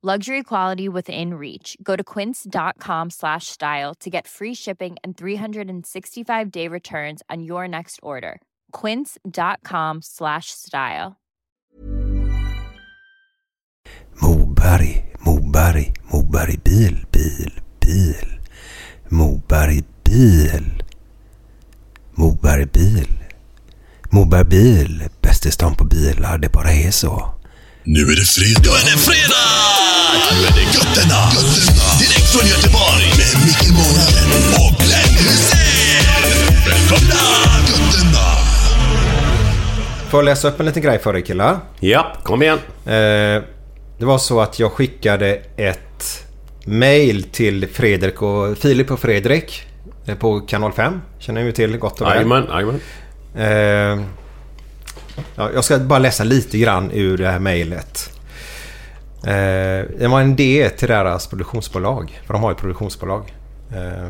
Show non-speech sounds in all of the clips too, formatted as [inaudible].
Luxury quality within reach. Go to quince.com slash style to get free shipping and 365 day returns on your next order. Quince.com slash style. Moberg, Moberg, Moberg bil, bil, bil. Moberg bil. Moberg bil. Moberg bil, bäst i stan på bilar, det bara är så. Nu är det fredag! Nu är det fredag! Nu är det Götterna! Götterna! Direkt från Göteborg! Med Micke Månaden och Glenn Hysén! Välkomna! Götterna! Får jag läsa upp en liten grej för er killar? Ja, kom igen. Eh, det var så att jag skickade ett mail till Fredrik och Filip och Fredrik eh, på kanal 5. Känner ni ju till gott och väl. Jajamän, jajamän. Eh, ja, jag ska bara läsa lite grann ur det här mejlet. Eh, det var en idé till deras produktionsbolag. För de har ju produktionsbolag. Eh,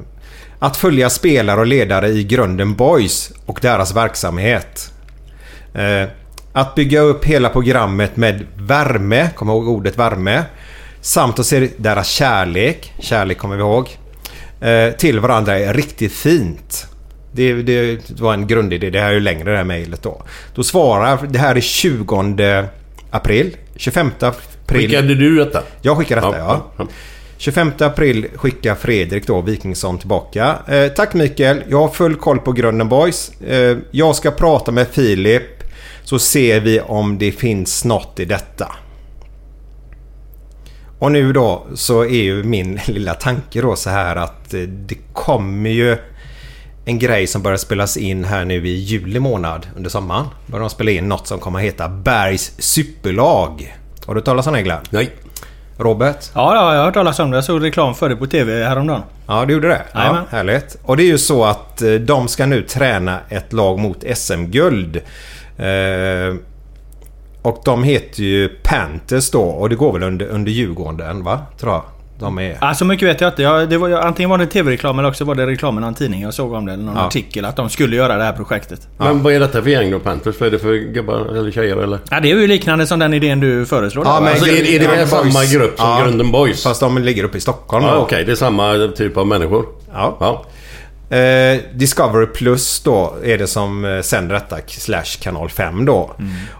att följa spelare och ledare i grunden Boys och deras verksamhet. Eh, att bygga upp hela programmet med värme, kom ihåg ordet värme. Samt att se deras kärlek, kärlek kommer vi ihåg. Eh, till varandra är riktigt fint. Det, det var en grundidé. Det här är ju längre det här mejlet då. Då svarar, det här är 20 april. 25 april. Skickade du detta? Jag skickar detta ja. Ja, ja. 25 april skickar Fredrik då Wikingsson tillbaka. Eh, tack Mikael. Jag har full koll på grunden boys. Eh, jag ska prata med Filip. Så ser vi om det finns något i detta. Och nu då så är ju min [laughs] lilla tanke då så här att eh, det kommer ju en grej som börjar spelas in här nu i juli månad under sommaren. Börjar de spela in något som kommer att heta Bergs Superlag. Har du talat om det Glenn? Nej. Robert? Ja, ja, jag har hört talas om det. Jag såg reklam för det på TV häromdagen. Ja, du gjorde det? Ja, Jajamän. härligt. Och det är ju så att eh, de ska nu träna ett lag mot SM-guld. Eh, och de heter ju Panthers då och det går väl under, under Djurgården va? Tror jag. De är... Ja, så mycket vet jag inte. Jag, det var, antingen var det TV-reklam eller också var det reklam i någon tidning. Jag såg om det, någon Ja. artikel, att de skulle göra det här projektet. Men vad är detta för gäng då? Panthers? Vad är det för gubbar eller tjejer eller? Ja, det är ju liknande som den idén du föreslår. Ja, där, men- Alltså är, är det väl samma grupp som Ja. Grunden Boys? Fast de ligger uppe i Stockholm Ja. Okej, det är samma typ av människor. Ja. Eh, Discovery Plus då är det som eh, sänder detta slash kanal 5 då.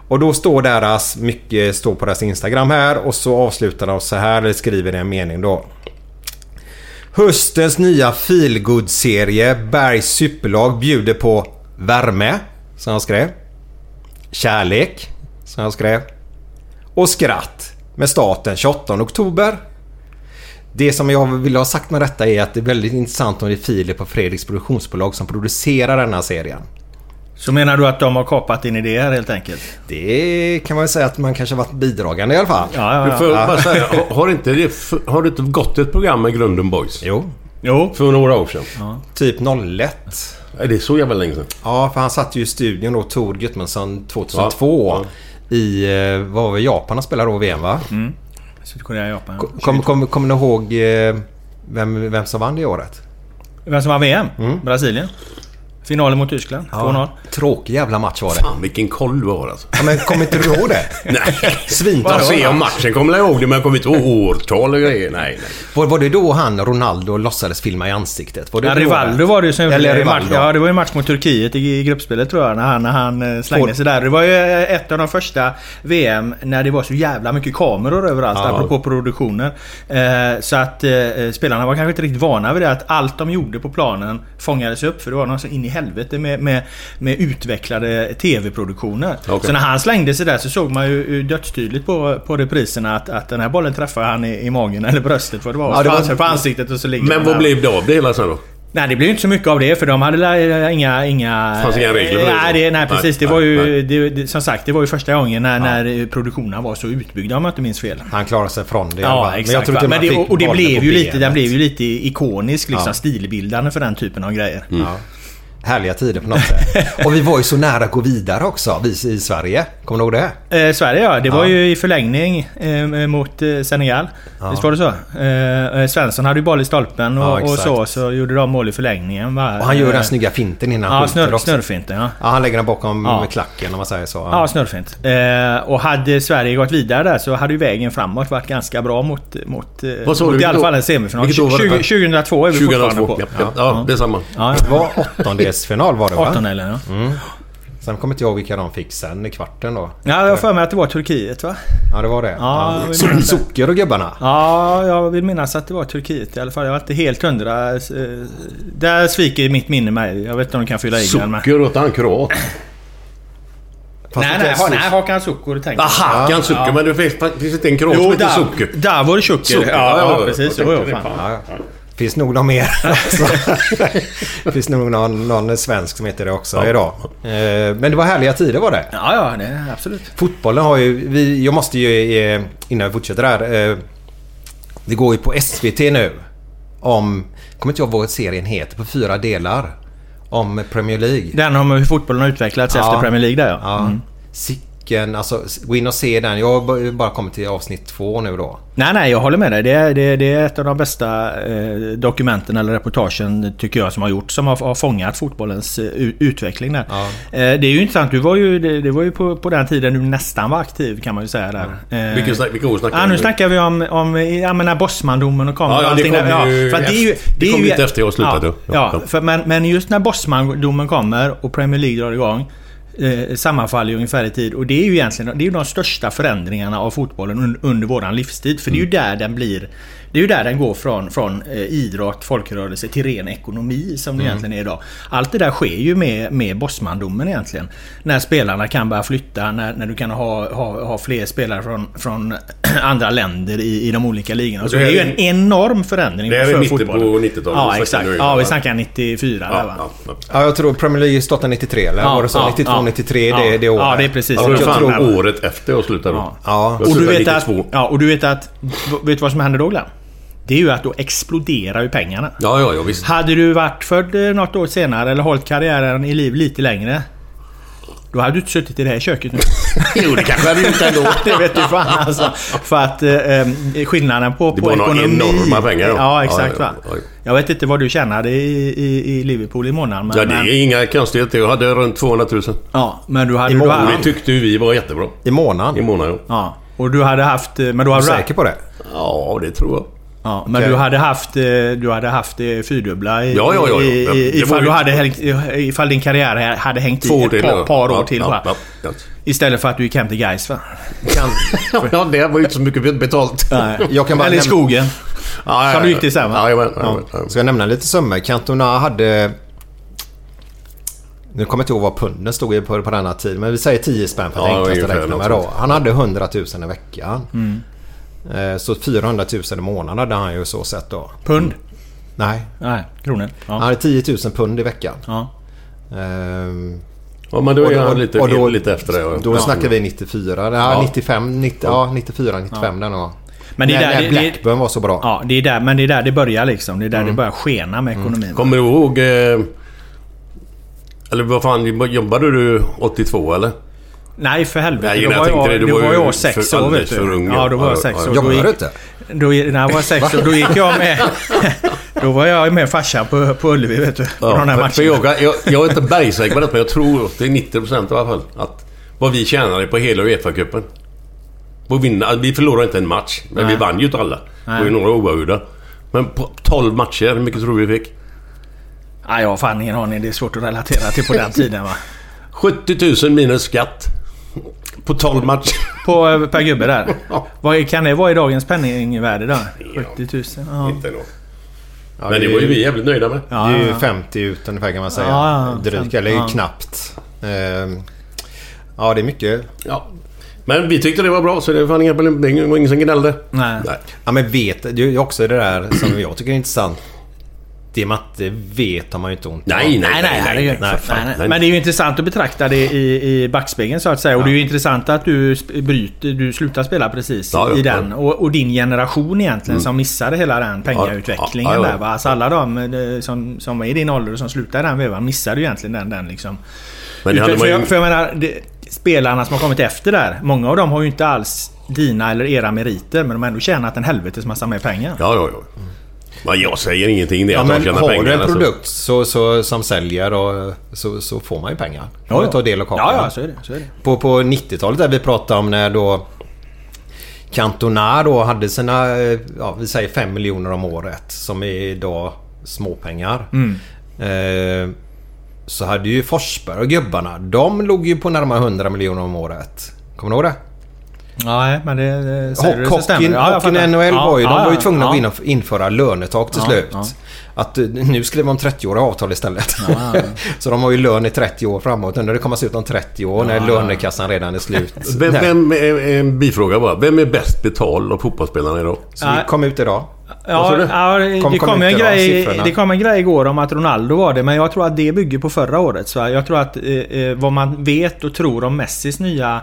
Och då står deras, mycket står på deras Instagram här och så avslutar de så här eller skriver en mening då. Höstens nya feelgood-serie Bergs Superlag bjuder på värme, som jag skrev. Kärlek, som jag skrev. Och skratt med starten 28 oktober. Det som jag vill ha sagt med detta är att det är väldigt intressant om det är Filip och Fredriks produktionsbolag som producerar denna serien. Så menar du att de har kapat din idé här helt enkelt? Det kan man väl säga att man kanske har varit bidragande i alla fall. Ja, ja, Du ja. får bara säga, [laughs] har- inte det, har det inte gått ett program med Grunden Boys? Jo, Jo. För några år sedan? typ 01. Är det så jävla länge sedan? Ja, för han satt ju i studion då, Tor Gutmundsson 2002. Ja, I, eh, vad var det, Japan han spelade då VM va? Sydkorea, Japan. Kommer kom, kom ni ihåg eh, vem, vem som vann det året? Vem som vann VM? Mm. Brasilien. Finalen mot Tyskland. 2-0. Tråkig jävla match var det. Fan vilken koll du har alltså. Ja, men kommer inte du ihåg det? [laughs] Nej. Svinbra. Jag ser om matchen kommer jag ihåg det men jag kommer inte ihåg årtal och grejer. Nej, nej. Var, var det då han, Ronaldo, låtsades filma i ansiktet? Var det Ja, då Rivaldo var det ju som Eller i match, Rivaldo. Ja, det var ju en match mot Turkiet i, i gruppspelet tror jag. När han, när han eh, slängde Får- sig där. Det var ju eh, ett av de första VM när det var så jävla mycket kameror överallt. Ja. Apropå produktioner. Eh, så att eh, spelarna var kanske inte riktigt vana vid det. Att allt de gjorde på planen fångades upp. För det var någon så in i helvete med, med, med utvecklade TV-produktioner. Okej. Så när han slängde sig där så såg man ju ju dödstydligt på, på repriserna att, att den här bollen träffade han i, i magen eller bröstet vad det var. Ja, det var- det på ansiktet och så ligger Men vad där. blev det av det hela sen då? Nej det blev inte så mycket av det för de hade inga... inga Fanns inga regler för det, nej, det, nej precis. Det Nej, var ju... Det, det, som sagt det var ju första gången när, när produktionen var så utbyggd om jag inte minns fel. Han klarade sig från det. Ja fall. Men exakt. tror inte Men det, och, och det blev ju lite, den blev ju lite ikonisk liksom Ja. stilbildande för den typen av grejer. Mm. Ja. Härliga tider på något sätt. [laughs] Och vi var ju så nära att gå vidare också, vi i Sverige. Kommer du ihåg det? Eh, Sverige ja, det var Ja. ju i förlängning eh, mot eh, Senegal. Visst var det så? Eh, eh, Svensson hade ju boll i stolpen och, Ja, och så, så gjorde de mål i förlängningen. Va? Och han gör den Eh, snygga finten innan Ja, snurr, också. snurrfinten ja. Ja, han lägger den bakom Ja. klacken om man säger så. Ja, snurrfint. Eh, och hade Sverige gått vidare där så hade ju vägen framåt varit ganska bra mot, mot, Vad sa mot du, i alla fall en semifinal. Vilket år var 20, detta? 2002 är vi fortfarande 2002. på. Ja, ja, ja, det är samma. Ja, Det var åttondelsfinal var det va? Åttondelen ja. Mm. Sen kommer inte jag ihåg vilka de fick sen i kvarten då. Ja, jag har för mig att det var Turkiet va? Ja, det var det. Ja, Ja. Socker och gubbarna. Ja, jag vill minnas att det var Turkiet i alla fall. Jag var inte helt hundra. Eh, Där sviker mitt minne mig. Jag vet inte om de kan fylla i den med. Socker åt han kroat. Fast Nej, nej, ha- nej, Hakan Sukur tänkte jag. Aha, kan socker. Men det finns, finns inte en kroat som heter socker? där var det Sukur. Socker, Ja, ja, ja, ja, precis. jag Jo, jo, fan. Finns nog någon mer. [laughs] Alltså, finns nog någon, någon svensk som heter det också Ja. idag. Eh, Men det var härliga tider var det. Ja, ja, det, absolut. Fotbollen har ju... Vi, jag måste ju eh, innan vi fortsätter här. eh, Det går ju på SVT nu. Om... Kommer inte jag ihåg vad serien heter på fyra delar. Om Premier League. Den om hur fotbollen har utvecklats Ja. efter Premier League där ja. Ja. Sicken, alltså gå in och se den. Jag har bara kommit till avsnitt två nu då. Nej, nej, jag håller med dig. Det är, det, är- det är ett av de bästa eh, dokumenten eller reportagen tycker jag som har gjorts som har, har fångat fotbollens eh, u- utveckling där. Ja. Eh, det är ju intressant. Du var ju, det, det var ju på, på den tiden du nästan var aktiv kan man ju säga där. Eh, Vilken, snack- vilka år snackar Ja, vi nu snackar vi om, om ja, men när Bosmandomen och kom. Ja, ja, det kom där. ju för att efter- det kom lite efter jag slutade. Ja, Ja, ja, ja. För, men, men just när Bosmandomen kommer och Premier League drar igång eh, sammanfaller ju ungefär i tid. Och det är ju egentligen det är ju de största förändringarna av fotbollen un, under våran livstid. För det är Mm. ju där den blir... Det är ju där den går från, från eh, idrott, folkrörelse till ren ekonomi som Mm. det egentligen är idag. Allt det där sker ju med, med Bosmandomen egentligen. När spelarna kan börja flytta, när, när du kan ha, ha, ha fler spelare från, från [clears throat] andra länder i, i de olika ligorna. Så Det det är ju är- en enorm förändring det är för väl mitten fotbollen. på 90-talet vi Ja, exakt. Ja, vi snackar 94 där Ja, va? ja, ja. Ja, jag tror Premier League startade 93 eller? Ja, var det så? ja, 92, ja. 93 Ja. det, det året? Ja, det är precis. Ja, det var Jag tror- året efter jag slutade. Ja. Ja. Och du, vet att, 92. ja, och du vet att... Vet du vad som händer då Glenn? Det är ju att då exploderar ju pengarna. Ja, ja, ja visst. Hade du varit född eh, något år senare eller hållit karriären i liv lite längre. Då hade du inte suttit i det här köket nu. [laughs] Jo, det kanske hade gjort ändå. [laughs] det vet du fan alltså. För att eh, skillnaden på, Det på var några ekonomi... enorma pengar då. Ja, exakt Ja, ja, ja. Jag vet inte vad du tjänade i, i, i Liverpool i månaden. Men, Ja, det men, är inga konstigheter. Jag hade runt 200 000. ja, men du hade... I Du månaden? hade Och det tyckte vi var jättebra. I månaden? I månaden. ja. Och du hade haft... Men då Är hade du du... säker på det? Ja, det tror jag. Ja, men Okej. du hade haft, eh, du hade haft det fyrdubbla i, Ja, ja, ja, ja. i, ifall, du hade ifall din karriär hade hängt Två i ett par, par år Ja, till ja, ja, ja. Istället för att du gick hem till Gais va? [laughs] ja, det var ju inte så mycket betalt. Nej. [laughs] Jag kan bara Eller i skogen. Ja, Som du gick till sen, va? Ja, Ja. Ska jag nämna lite summor? Cantona hade... Nu kommer jag inte ihåg vad punden stod i på, på denna tid. Men vi säger 10 spänn för att Ja, enklast att ungefär räkna med då. Han hade 100 000 i veckan. Mm. Eh, Så 400 000 i månaden hade han ju så sett då. Pund? Nej, Nej, kronor. han Ja. hade 10 000 pund i veckan. ja. Ehm, Ja, men då Och är då- han lite, och då- lite efter det. ja. Då Ja. snackar vi 94. Ja, Ja. 95, 90, ja 94, 95 den gången. Men det är när, där, när det, det, Blackburn var så bra. ja, det är där, men det är där det börjar liksom. Det är där Mm. det börjar skena med ekonomin. Kommer du ihåg... Eh, eller vad fan, jobbade du 82 eller? Nej för helvete. Nej, då var jag, det, du då var var jag sex år vet du. Ja, då var jag ja, sex ja. år. Jobbar du inte? Då, när jag var sex år, då gick jag med... [laughs] Då var jag med farsan på, på Ullevi vet du. På de här matcherna. för jag, jag, jag är inte bergsäker på detta, men jag tror upp till 90% i alla fall. Att vad vi tjänade på hela Uefa-cupen. Vi förlorade inte en match, men Nej. vi vann ju inte alla. Det var ju några oavgjorda. Men på 12 matcher, hur mycket tror du vi fick? Nej, jag har fan ingen aning. Det är svårt att relatera till på den tiden va. [laughs] 70 000 minus skatt. På 12 matcher. På, eh, per gubbe där. [laughs] Vad kan det vara i dagens penningvärde då? 70 000? Ja. Inte nog. Ja, Men det var ju vi jävligt nöjda med. Ja, Det är ju ja. 50 ut ungefär kan man säga. Ja, ja, Drygt, 50, eller ja. knappt. Ehm, Ja, det är mycket. Ja. Men vi tyckte det var bra, så det var inga problem. Det var ingen som gnällde. Nej. Nej. Ja, men vet, det är också det där som jag tycker är intressant. Det man inte vet har man ju inte ont. Nej, nej, Nej, nej. Men det är ju intressant att betrakta det i, i backspegeln så att säga. Och det är ju intressant att du bryter, du slutar spela precis Ja, ja, i den. ja. Och, och din generation egentligen som missade hela den pengautvecklingen Ja, ja, ja. där va. Alltså alla de eh, som, som var i din ålder och som slutade i den vevan missade ju egentligen den, den liksom. Men det hade för, man jag, ju... för jag menar, det, spelarna som har kommit efter där. Många av dem har ju inte alls dina eller era meriter. Men de har ändå tjänat en helvetes massa mer pengar. Ja, ja, ja. Men jag säger ingenting det Ja, att de men tjänar har pengar. du en produkt så, så, som säljer och, så, så får man ju pengar. Man får ta del av kakan. Ja, ja, så är det. Så är det. På, på 90-talet där vi pratade om när då Cantona då hade sina, eh, ja vi säger 5 miljoner om året som är idag småpengar. Mm. Eh, så hade ju Forsberg och gubbarna, de låg ju på närmare 100 miljoner om året. Kommer du ihåg det? Nej, men det, det säger du så Hockeyn, stämmer. Ja, hockeyn fattar. NHL Ja, var ju, de ja, var ju ja, tvungna ja. att införa lönetak till Ja, slut. ja. Att eh, nu skrev de 30-åriga avtal istället. [laughs] så de har ju lön i 30 år framåt. När det kommer se ut om 30 år när lönekassan redan är slut. [laughs] Vem, vem en bifråga bara. Vem är bäst betald av fotbollsspelarna idag? Så vi kom ut idag. Ja, ja det, Kom- det, kom en grej, det kom en grej igår om att Ronaldo var det, men jag tror att det bygger på förra året. Så jag tror att eh, eh, vad man vet och tror om Messis nya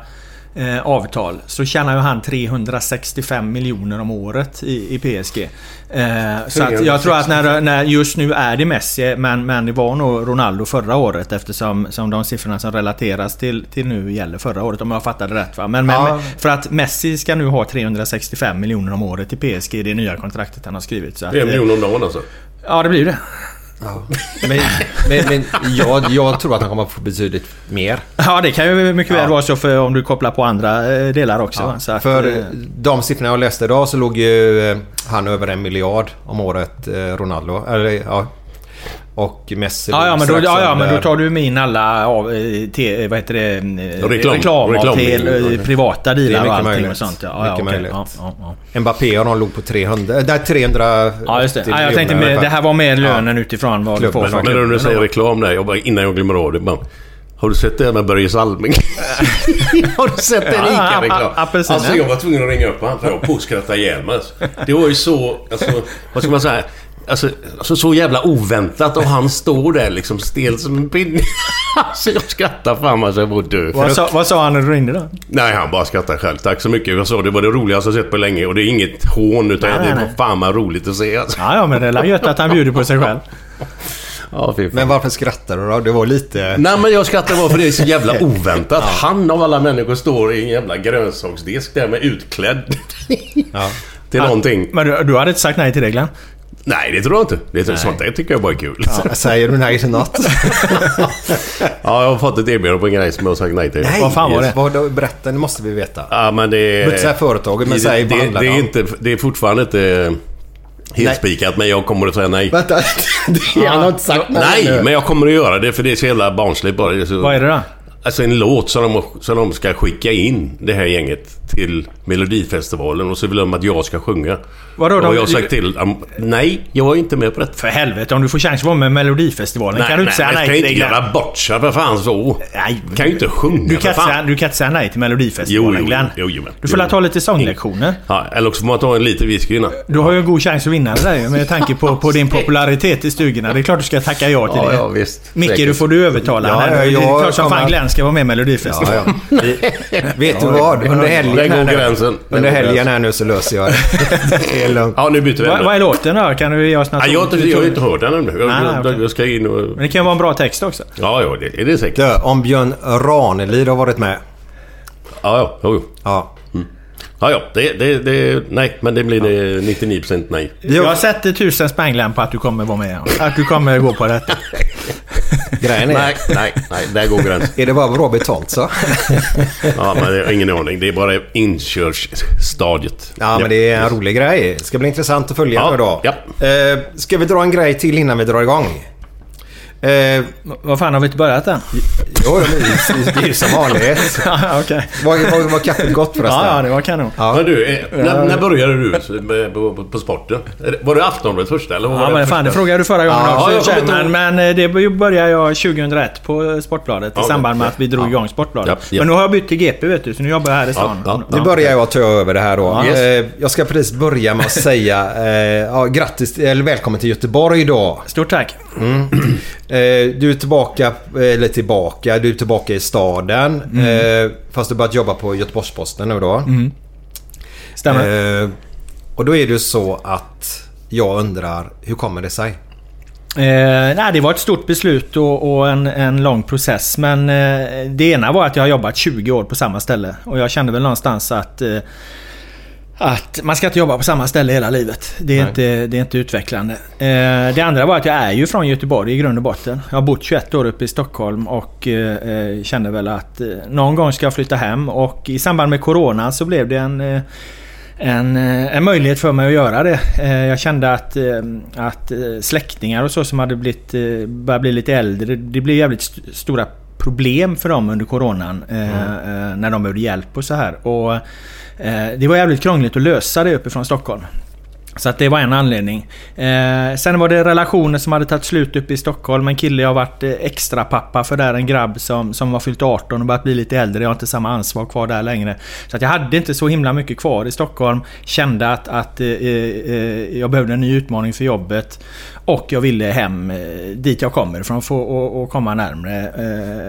eh, avtal så tjänar ju han 365 miljoner om året i, i PSG. Eh, så att jag tror att när, när just nu är det Messi, men, men det var nog Ronaldo förra året eftersom som de siffrorna som relateras till, till nu gäller förra året om jag fattade rätt. Va? Men, men Ja. för att Messi ska nu ha 365 miljoner om året i PSG i det nya kontraktet han har skrivit. Så att, En eh, miljon om dagen alltså. Ja, det blir det. [laughs] Men, men, men jag, jag tror att han kommer att få betydligt mer. Ja, det kan ju mycket väl Ja. vara så för om du kopplar på andra eh, delar också. Så att, För eh, de siffrorna jag läste idag så låg ju eh, han över en miljard om året, Ronaldo. Eller, ja. Och Messi Ja, ja, men då, ja, ja, men då tar du med in alla av, eh, te, vad heter det, eh, Reklam. reklamavtal, Reklam. eh, privata dealar och allting möjligt. och sånt. Ja, ja, Mycket okej. möjligt. Ja, ja, ja. Mbappé och de låg på 300... Nej, 300... ja, just det. Ja, jag tänkte med, det här var mer lönen utifrån vad du får Klubben. för Men när du säger reklam där, jag bara, innan jag glömmer av det. Bara, har du sett det här med Börje Salming? [laughs] har du sett den Ja, ICA-reklam? a- apelsinen. Alltså jag var tvungen att ringa upp honom för jag var på att skratta ihjäl mig. alltså. Det var ju så, alltså, vad ska man säga? Alltså, alltså så jävla oväntat och han står där liksom stel som en pinne. [laughs] alltså jag skrattar fan alltså jag får dö. Vad sa, vad sa han när du ringde då? Nej, han bara skrattar själv. Tack så mycket. Jag sa det var det roligaste jag sett på länge och det är inget hån utan Nej, det nej, var fan vad roligt att se alltså. Ja, ja, men det är gött att han bjuder på sig själv. [laughs] Ja. Men varför skrattar du då? Det var lite... Nej men jag skrattar bara för det är så jävla [laughs] oväntat. Han av alla människor står i en jävla grönsaksdisk där med utklädd. Ja. till någonting. Men du, du hade inte sagt nej till det Glenn? Nej det tror jag inte. Det är, sånt där tycker jag bara är kul. Ja. Ja, Säger du nej till något? jag har fått ett erbjudande på en grej som jag har sagt nej till. Vad fan var det? Vad, berätta, det måste vi veta. Ja men det är... Du inte säga företaget, men det, säg vad det, det, det är inte, det är fortfarande inte helt spikat men jag kommer att säga nej. Vänta, [laughs] han har inte sagt Nej, men jag kommer att göra det för det är så jävla barnsligt bara. Så, Vad är det då? Alltså en låt som de, som de ska skicka in det här gänget till Melodifestivalen och så vill de att jag ska sjunga. Vadå, och de- jag har sagt till dem, nej, jag är inte med på det. För helvete, om du får chans att vara med i Melodifestivalen kan du inte säga jag nej kan till inte det Glenn. göra bort sig för fan så. Nej, kan ju inte sjunga Du för kan, inte fan. säga, du kan inte säga nej till Melodifestivalen Jo, jo, Glenn. jo, jo, men- du får jo. la ta lite sånglektioner. Ja, eller också får man ta en liter whisky innan. Du har ju en god chans att vinna det där ju, med tanke på, på din popularitet i stugorna. Det är klart du ska tacka ja till det. visst. Micke, du får du övertala Ja, ja, Det är jag klart som fan kommer- Glenn ska vara med i Melodifestivalen. Ja, ja. [laughs] Vet du vad? Under helgen, här nu, gränsen. Under helgen gränsen. här nu så löser jag det. [laughs] Det är lugnt. Ja, nu byter vi Vad, är låten då? Kan du ge oss något? Nej, jag, har inte, jag har inte hört den ännu. Jag, Nej, jag, okej. jag ska in och... Men det kan vara en bra text också. Ja, ja, det är det säkert. Du, om Björn Ranelid har varit med. Ja, ja, jo, jo. Ja. Ja, ja. Det, det, det, nej, men det blir det 99% nej. Jag sätter tusen spänglän på att du kommer vara med. Att du kommer gå på detta. [laughs] [laughs] Grejen är, Nej, nej, nej. Där går gränsen. är det bara bra betalt så? [laughs] Ja, men det har ingen aning. Det är bara inkörsstadiet. Ja, men det är en rolig grej. Det ska bli intressant att följa Ja, nu då. ja. Eh, ska vi dra en grej till innan vi drar igång? Eh, Vad fan har vi inte börjat än? jo, det är- ju som vanligt. [laughs] Ja. Var, var, var kaffet gott förresten? Ja, ja, det var kanon. Men du, eh, när, när började du på, på, på sporten? Var det Aftonbladet första eller? Var Ja, det men fan, det frågade du förra gången Ja, också. inte men, men eh, det började jag 2001 på Sportbladet i Ja, samband med ja. att vi drog Ja. igång Sportbladet. Ja, ja. Men nu har jag bytt till GP vet du, så nu jobbar jag här i stan. Ja, Nu börjar jag ta över det här då. Ja. Eh, jag ska precis börja med att säga eh, ja, grattis, eller välkommen till Göteborg då. Stort tack. Eh, du är tillbaka, eller tillbaka, du är tillbaka i staden. Eh, fast du börjat jobba på Göteborgs-Posten nu då. Stämmer. Eh, och då är det så att jag undrar, hur kommer det sig? Eh, nej, det var ett stort beslut och, och en, en lång process. Men eh, det ena var att jag har jobbat 20 år på samma ställe. Och jag kände väl någonstans att... Att man ska inte jobba på samma ställe hela livet. Det är, Nej. inte, det är inte utvecklande. Eh, det andra var att jag är ju från Göteborg i grund och botten. Jag har bott 21 år uppe i Stockholm och eh, eh, kände väl att eh, någon gång ska jag flytta hem. Och i samband med Corona så blev det en... Eh, en, eh, en möjlighet för mig att göra det. Jag kände att, att släktingar och så som hade blivit, börjat bli lite äldre, det blev jävligt st- stora problem för dem under coronan. eh, När de behövde hjälp och så här. Och Eh, det var jävligt krångligt att lösa det uppifrån Stockholm. Så att det var en anledning. Eh, sen var det relationer som hade tagit slut uppe i Stockholm. En kille jag har varit eh, extra pappa för där. En grabb som, som var fyllt 18 och börjat bli lite äldre. Jag har inte samma ansvar kvar där längre. Så att jag hade inte så himla mycket kvar i Stockholm. Kände att, att eh, eh, jag behövde en ny utmaning för jobbet. Och jag ville hem eh, dit jag kommer ifrån för att och, och komma närmre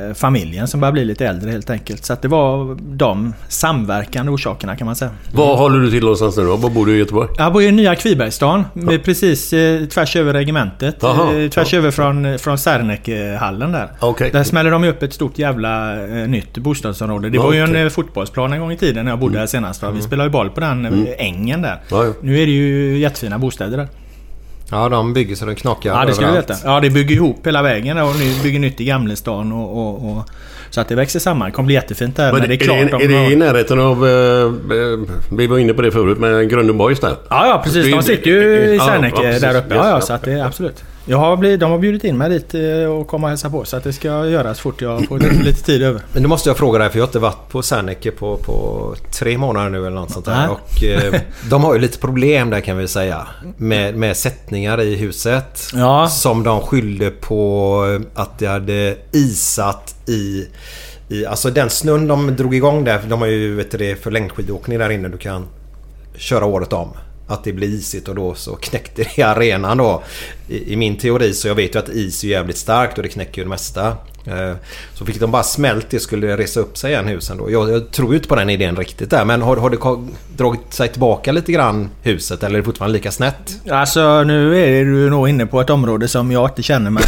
eh, familjen som börjar bli lite äldre helt enkelt. Så att det var de samverkande orsakerna kan man säga. Var håller du till någonstans nu då? Var bor du i Göteborg? Jag bor i nya Kvibergsstan. Precis eh, tvärs över regementet. Jaha, eh, tvärs ja. över från, från Serneke-hallen där. Okej. Där smäller de upp ett stort jävla eh, nytt bostadsområde. Det Ja, var ju en fotbollsplan en gång i tiden när jag bodde här senast. Va? Vi spelade ju boll på den eh, ängen där. Ja, ja. Nu är det ju jättefina bostäder där. Ja, de bygger så de knakar Ja, det ska du veta. Ja, det bygger ihop hela vägen och nu bygger nytt i Gamlestan och, och, och så att det växer samman. Det kommer bli jättefint där. Men Men det är klart är, det, är det i närheten av... eh, eh, vi var inne på det förut med Boys där. Ja, ja precis. De sitter ju i Serneke ja, där uppe. Ja, ja. så att det är absolut. Jag har blivit, de har bjudit in mig dit och komma och hälsa på. Så att det ska göras fort jag får lite, tid över. Men nu måste jag fråga dig för jag har inte varit på Serneke på, på tre månader nu eller något sånt där. Och eh, de har ju lite problem där kan vi säga. Med, med sättningar i huset. Ja. Som de skyllde på att det hade isat i... i alltså den snön de drog igång där. De har ju vet du, det, för längdskidåkning där inne. Du kan köra året om. Att det blir isigt och då så knäckte det arenan då. I, I min teori så jag vet ju att is är jävligt starkt och det knäcker ju det mesta. Eh, Så fick de bara smält det skulle det resa upp sig igen husen då. Jag, jag tror ju inte på den idén riktigt där men har, har det dragit sig tillbaka lite grann huset eller är det fortfarande lika snett? Alltså nu är du nog inne på ett område som jag inte känner mig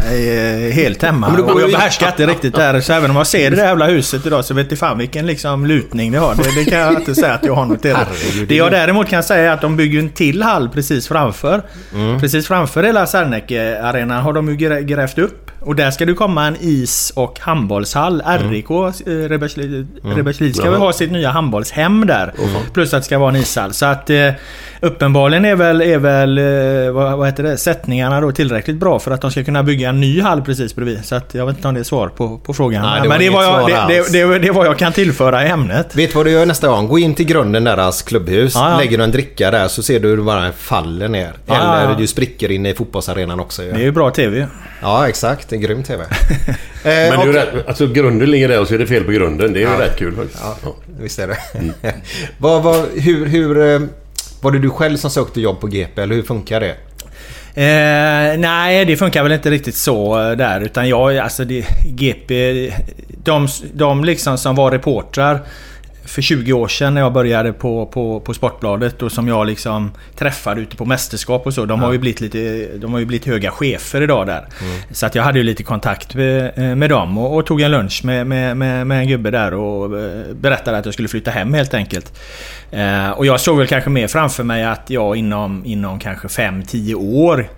eh, helt hemma. [laughs] går och jag behärskar inte riktigt där. Så även om jag ser det där jävla huset idag så vet jag fan vilken liksom lutning det har. Det, det kan jag inte säga att jag har noterat. Herregud, Det jag däremot kan säga är att de bygger en till hall precis framför. Mm. Precis framför hela Serneke-arenan har de ju grä- grävt upp. Och där ska det komma en is och handbollshall. RIK, eh, Rebergslid ska Jaha. ha sitt nya handbollshem där. Plus att det ska vara en ishall. Så att eh, uppenbarligen är väl, är väl eh, vad, vad heter det, sättningarna då tillräckligt bra för att de ska kunna bygga en ny hall precis bredvid. Så att jag vet inte om det är svar på, på frågan. Nej, det var Men det är, jag, det, det, det, det vad jag kan tillföra i ämnet. Vet du vad du gör nästa gång? Gå in till grunden deras klubbhus. Ja, ja. Lägger du en dricka där så ser du hur bara faller ner. Ja, Eller ja, ja. du spricker in i fotbollsarenan också. Det är ju bra TV. Ja exakt, det är grym TV. [laughs] Eh, Men och- ju rätt, alltså grunden ligger där och så är det fel på grunden. Det är ju Ja. rätt kul faktiskt. Ja, Ja. visst är det. [laughs] vad, vad, hur, hur, eh, var det du själv som sökte jobb på GP eller hur funkar det? Eh, nej, det funkar väl inte riktigt så eh, där. Utan jag, alltså det, GP... De, de liksom som var reportrar för 20 år sedan när jag började på, på, på Sportbladet och som jag liksom träffade ute på mästerskap och så. De har ju blivit lite, de har ju blivit höga chefer idag där. Så att jag hade ju lite kontakt med, eh, med dem och, och tog en lunch med, med, med, med en gubbe där och eh, berättade att jag skulle flytta hem helt enkelt. Eh, och jag såg väl kanske mer framför mig att jag inom, inom kanske 5-10 år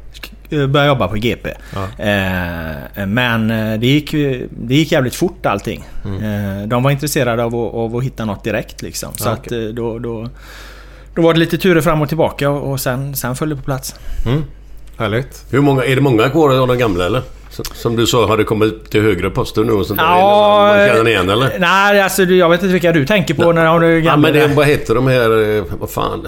började jobba på GP. Eh, men eh, det gick, det gick jävligt fort allting. Eh, de var intresserade av att, av att hitta något direkt liksom. Så Ja, att eh, då, då, då var det lite turer fram och tillbaka och och sen, sen föll det på plats. Härligt. Hur många, är det många kvar av de gamla eller? Som- du sa, har det kommit till högre poster nu och sånt där? Ja, Man känner igen eller? Nej, alltså jag vet inte vilka du tänker på när du är Ja, gamla. men det, vad heter de här... eh, Vad fan?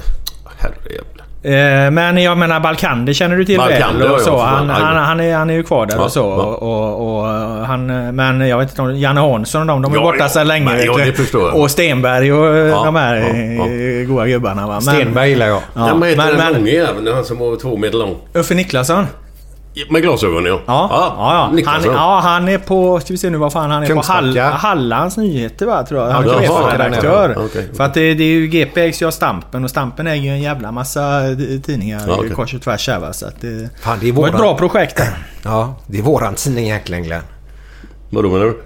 Herrejävlar. Eh, Men jag menar Balkander känner du till Balkander, väl? Och ja, så. Han, han, han, är, han är ju kvar där Ja, och så. ja. Och, och, han, men jag vet inte om Janne Hansson och de, de är Ja, borta ja, sedan länge. men- ja, det förstår jag. Och Stenberg och Ja, de här ja, eh, goa gubbarna. Va? Men, Stenberg gillar jag. Ja, Ja, men heter men, den men långe jäveln? Han som var två meter lång. Uffe Niklasson? Med glasögon ja. Ja, ja, ja. Han, ja, han är på... Ska vi se nu vad fan han är på Hall, Hallands Nyheter va, tror jag. Han är chefredaktör. ja, okej. För att det, det är ju GP ägs ju av Stampen och Stampen äger ju en jävla massa eh, tidningar Ja, okej. kors och tvärs här va. Så att det, Fan, det är det var ett våran- bra projekt där. [clears throat] Ja, det är våran tidning egentligen Glenn. Vadå menar du?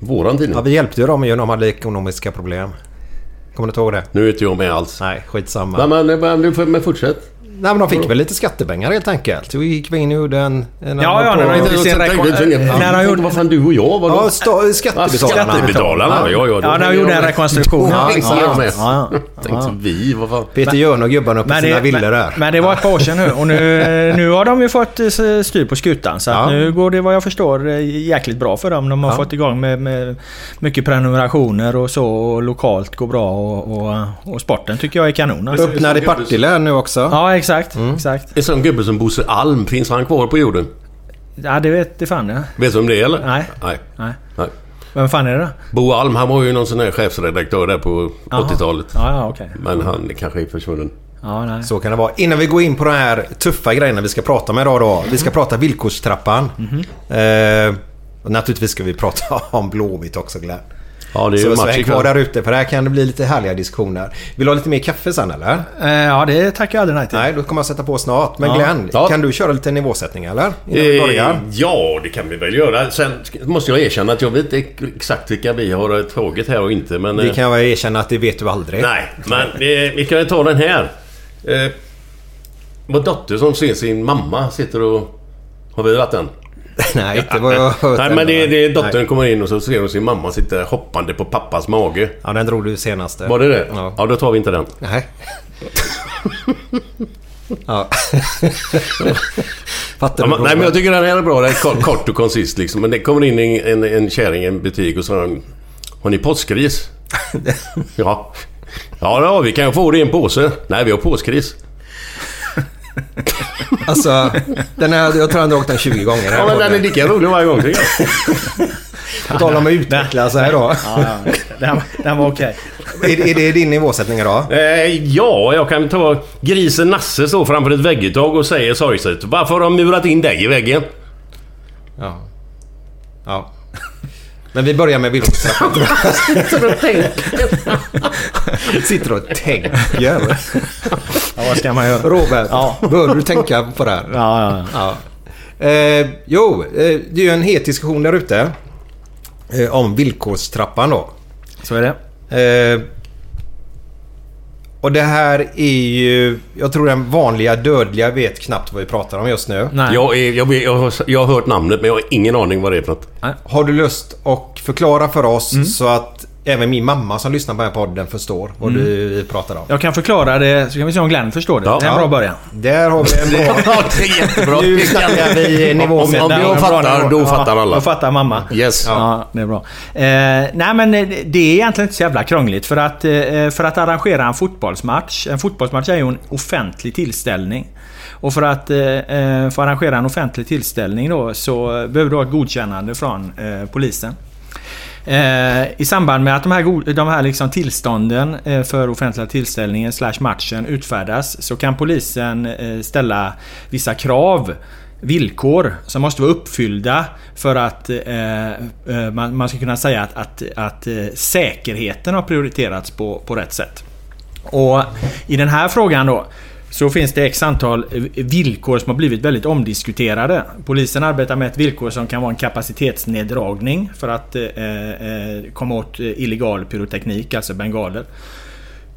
Våran tidning? Ja, vi hjälpte ju dem när de hade ekonomiska problem. Kommer du inte ihåg det? Nu är inte jag med alls. Nej, skitsamma. Nej, men, men, men fortsätt. Nej men de fick väl lite skattepengar helt enkelt. Så vi gick in och gjorde en... en Ja, ja, när de gjorde sin när de gjorde- Vad fan, du och jag? Vadå? Ja, sta- skattebetalarna. Skattebetalarna, ja. ja, Ja, när de gjorde en med. rekonstruktion. Ja, Ja, ja. Tänkte vi, vad fan. Peter Jörn och gubbarna uppe i sina villor men, där. men det var ett par år sedan nu och nu, [laughs] nu har de ju fått eh, styr på skutan. Så att Ja. nu går det vad jag förstår eh, jäkligt bra för dem. De har Ja. fått igång med, med mycket prenumerationer och så. Och lokalt går bra och, och, och sporten tycker jag är kanon. Alltså. Öppnar i Partille nu också. Ja, exakt. Mm. exakt. En sån gubbe som Bosse Alm, finns han kvar på jorden? Ja, det vet det fan jag. Vet du vem det är eller? Nej. Nej. Nej. Nej. Vem fan är det då? Bo Alm, han var ju någon sån här chefsredaktör där på Jaha. 80-talet. Ja, ja, okej. Men han kanske är försvunnen. Ja, nej. Så kan det vara. Innan vi går in på de här tuffa grejerna vi ska prata om idag då. Vi ska prata villkorstrappan. Eh, och naturligtvis ska vi prata [laughs] om Blåvitt också Glenn. Ja, det är ju Så, häng kvar där ute för här kan det bli lite härliga diskussioner. Vill du ha lite mer kaffe sen eller? Eh, Ja, det tackar jag aldrig nej till. Nej, då kommer jag sätta på snart. Men Ja. Glenn, Ja. kan du köra lite nivåsättning eller? Eh, ja, det kan vi väl göra. Sen måste jag erkänna att jag vet inte exakt vilka vi har tagit här och inte. Men, Det eh, kan jag erkänna att det vet du aldrig. Nej, men eh, vi kan ju ta den här. Eh, vår dotter som ser sin mamma sitter och... Har vi varit den? [laughs] Nej, inte vad jag hört. Nej, men det, det är dottern Nej. kommer in och så ser hon sin mamma sitta hoppande på pappas mage. Ja, den drog du senaste. Var det det? Ja. Ja, då tar vi inte den. Nej. [laughs] ja. [laughs] Fattar Ja, du? men, nej, men jag tycker den här är bra. Den är kort, kort och koncist liksom. Men det kommer in en, en, en kärring i en butik och så har. Har ni påskgris? ja. Ja, ja, vi kan få det i en påse. Nej, vi har påskgris. Alltså, den här, jag tror han har dragit den 20 gånger. Ja, men den är lika rolig varje gång tycker jag. På tal om att utveckla sig då. Ja, ja. Den, den var okej. Är, är det din nivåsättning idag? Eh, ja, jag kan ta... Grisen Nasse står framför ett vägguttag och säger sorgset. Varför har de murat in dig i väggen? Ja. Ja. Men vi börjar med villkorstrappan. [laughs] Sitter och tänker. Ja, vad ska man göra? Robert, Ja. bör du tänka på det här? Ja, ja, ja. Ja. Eh, jo, eh, det är ju en het diskussion där ute. Eh, om villkorstrappan då. Så är det. Och det här är ju... Jag tror den vanliga dödliga vet knappt vad vi pratar om just nu. Nej. Jag, är, jag, jag, har, jag har hört namnet men jag har ingen aning vad det är för något. Har du lust att förklara för oss Mm. så att även min mamma som lyssnar på den här podden förstår vad Mm. du pratar om? Jag kan förklara det så kan vi se om Glenn förstår det. Ja. det är en bra början. Där har vi en bra... [laughs] Ja, det är [laughs] jättebra. Nu snackar vi nivåsättning. om jag en bra fattar, nivå. då Ja, fattar alla. Då fattar mamma. Yes. Ja, det är bra. Eh, nej men det är egentligen inte så jävla krångligt. För att, eh, för att arrangera en fotbollsmatch. En fotbollsmatch är ju en offentlig tillställning. Och för att eh, eh, få arrangera en offentlig tillställning då så behöver du ha ett godkännande från eh, polisen. Eh, I samband med att de här, de här liksom tillstånden eh, för offentliga tillställningen slash matchen utfärdas så kan polisen eh, ställa vissa krav villkor som måste vara uppfyllda för att eh, eh man, man ska kunna säga att, att, att eh, säkerheten har prioriterats på, på rätt sätt. Och i den här frågan då så finns det x antal villkor som har blivit väldigt omdiskuterade. Polisen arbetar med ett villkor som kan vara en kapacitetsneddragning för att eh, eh komma åt eh, illegal pyroteknik, alltså bengaler.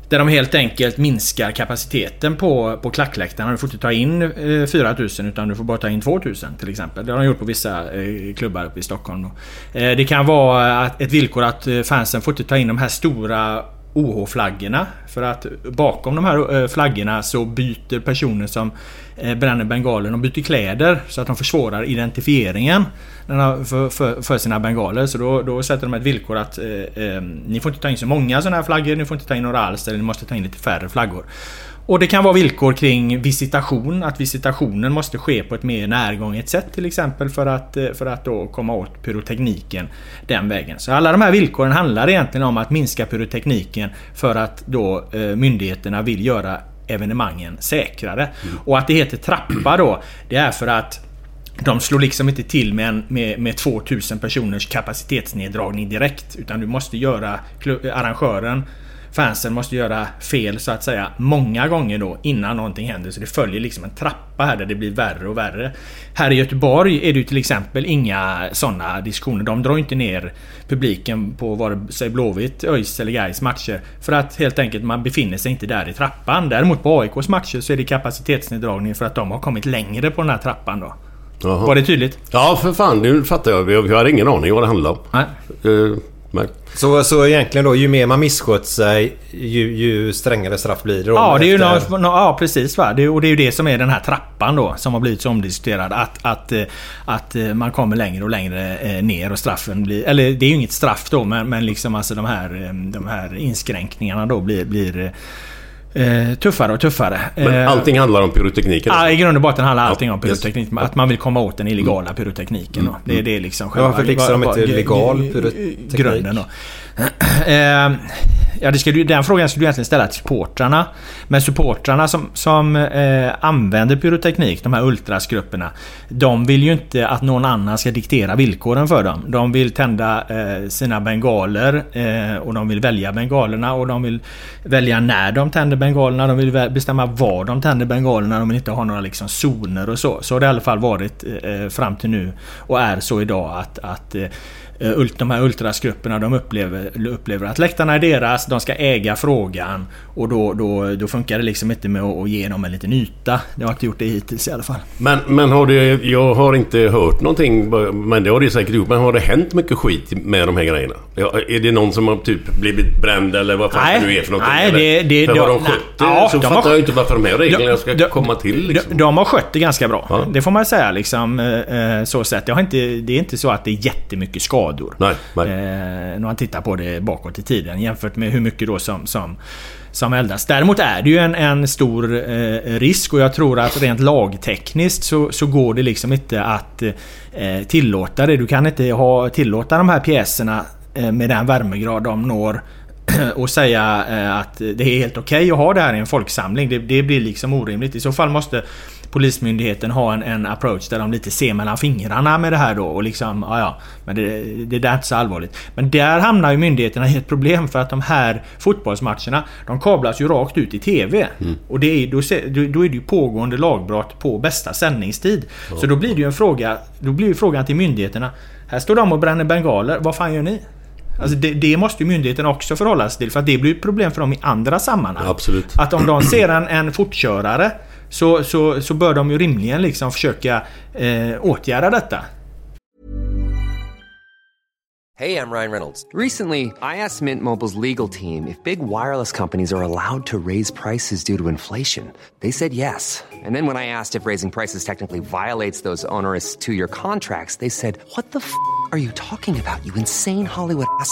Där de helt enkelt minskar kapaciteten på, på klackläktarna. Du får inte ta in eh, 4000 utan du får bara ta in 2000 till exempel. Det har de gjort på vissa eh, klubbar uppe i Stockholm. Eh, det kan vara ett villkor att eh, fansen får inte ta in de här stora OH-flaggorna. För att bakom de här eh, flaggorna så byter personer som eh, bränner bengalen, de byter kläder så att de försvårar identifieringen för, för, för sina bengaler. Så då, då, sätter de ett villkor att eh, eh, ni får inte ta in så många sådana här flaggor, ni får inte ta in några alls eller ni måste ta in lite färre flaggor. Och det kan vara villkor kring visitation, att visitationen måste ske på ett mer närgånget sätt till exempel för att, eh, för att då komma åt pyrotekniken den vägen. Så alla de här villkoren handlar egentligen om att minska pyrotekniken för att då eh, myndigheterna vill göra evenemangen säkrare. Mm. Och att det heter trappa då, det är för att de slår liksom inte till med, en, med, med 2000 personers kapacitetsneddragning direkt. Utan du måste göra arrangören fansen måste göra fel så att säga många gånger då innan någonting händer. Så det följer liksom en trappa här där det blir värre och värre. Här i Göteborg är det ju till exempel inga sådana diskussioner. De drar inte ner publiken på vare sig Blåvitt, ÖIS eller Gais matcher. För att helt enkelt man befinner sig inte där i trappan. Däremot på AIKs matcher så är det kapacitetsneddragning för att de har kommit längre på den här trappan då. Aha. Var det tydligt? Ja, för fan. Nu fattar jag. Jag har ingen aning vad det handlar om. Nej. Uh, Nej. Så, så egentligen då, ju mer man misskött sig, ju, ju strängare straff blir det då? Ja, det är ju efter... no, ja precis. Va? Det, och det är ju det som är den här trappan då, som har blivit så omdiskuterad. Att, att, eh, att eh, man kommer längre och längre eh, ner och straffen blir... Eller det är ju inget straff då, men, men liksom alltså de här, de här inskränkningarna då blir... blir Eh, tuffare och tuffare. Men eh, allting handlar om pyrotekniken? Ja, i grund och botten handlar allting om pyroteknik. Yes. Att man vill komma åt den illegala mm. pyrotekniken. Mm. Det, det är liksom själva... Varför fixar de inte legal pyroteknik? Grunden då. [clears throat] Eh, ja, det skulle, den frågan skulle du egentligen ställa till supportrarna. Men supportrarna som, som eh, använder pyroteknik, de här ultrasgrupperna. De vill ju inte att någon annan ska diktera villkoren för dem. De vill tända eh, sina bengaler eh, och de vill välja bengalerna och de vill välja när de tänder bengalerna. De vill bestämma var de tänder bengalerna. De vill inte ha några liksom zoner och så. Så har det i alla fall varit eh, fram till nu och är så idag att, att Eh, de här ultrasgrupperna de upplever, upplever att läktarna är deras, de ska äga frågan och då, då, då funkar det liksom inte med att ge dem en liten yta. Det har inte gjort det hittills i alla fall. Men, men har det, jag har inte hört någonting, men det har det säkert gjort. Men har det hänt mycket skit med de här grejerna? Är det någon som har typ blivit bränd eller vad fan nej, det nu är för någonting? Nej, det, det, för har de skött det ja, så de fattar har, jag inte varför de här reglerna ska de, komma till. Liksom. De, de, har skött det ganska bra. Ja. Det får man säga liksom. Eh, så sett. Det, har inte, det är inte så att det är jättemycket skador. Nej, nej. Eh, när man tittar på det bakåt i tiden jämfört med hur mycket då som, som som eldas. Däremot är det ju en, en stor eh, risk och jag tror att rent lagtekniskt så, så går det liksom inte att eh, tillåta det. Du kan inte ha, tillåta de här pjäserna eh, med den värmegrad de når [clears throat] och säga eh, att det är helt okej okay att ha det här i en folksamling. Det, det blir liksom orimligt. I så fall måste Polismyndigheten ha en, en approach där de lite ser mellan fingrarna med det här då och liksom, ja ja, men det, det där är inte så allvarligt. Men där hamnar ju myndigheterna i ett problem för att de här fotbollsmatcherna, de kablas ju rakt ut i TV. Mm. Och det är, då, då är det ju pågående lagbrott på bästa sändningstid. Mm. Så då blir det ju en fråga, då blir ju frågan till myndigheterna, här står de och bränner bengaler, vad fan gör ni? Alltså det, det, måste ju myndigheten också förhålla sig till för att det blir ett problem för dem i andra sammanhang. Absolut. Att om de ser en, en fortkörare så, så, så bör de ju rimligen liksom försöka eh, åtgärda detta. Hej, jag Ryan Reynolds. Recently, I asked Mint Mobiles legal team if big wireless companies are allowed to raise prices due to inflation. They said yes. And then when I asked if raising prices technically violates those onerous two-year contracts, they said, what the f*** are you talking about, you insane Hollywood ass?"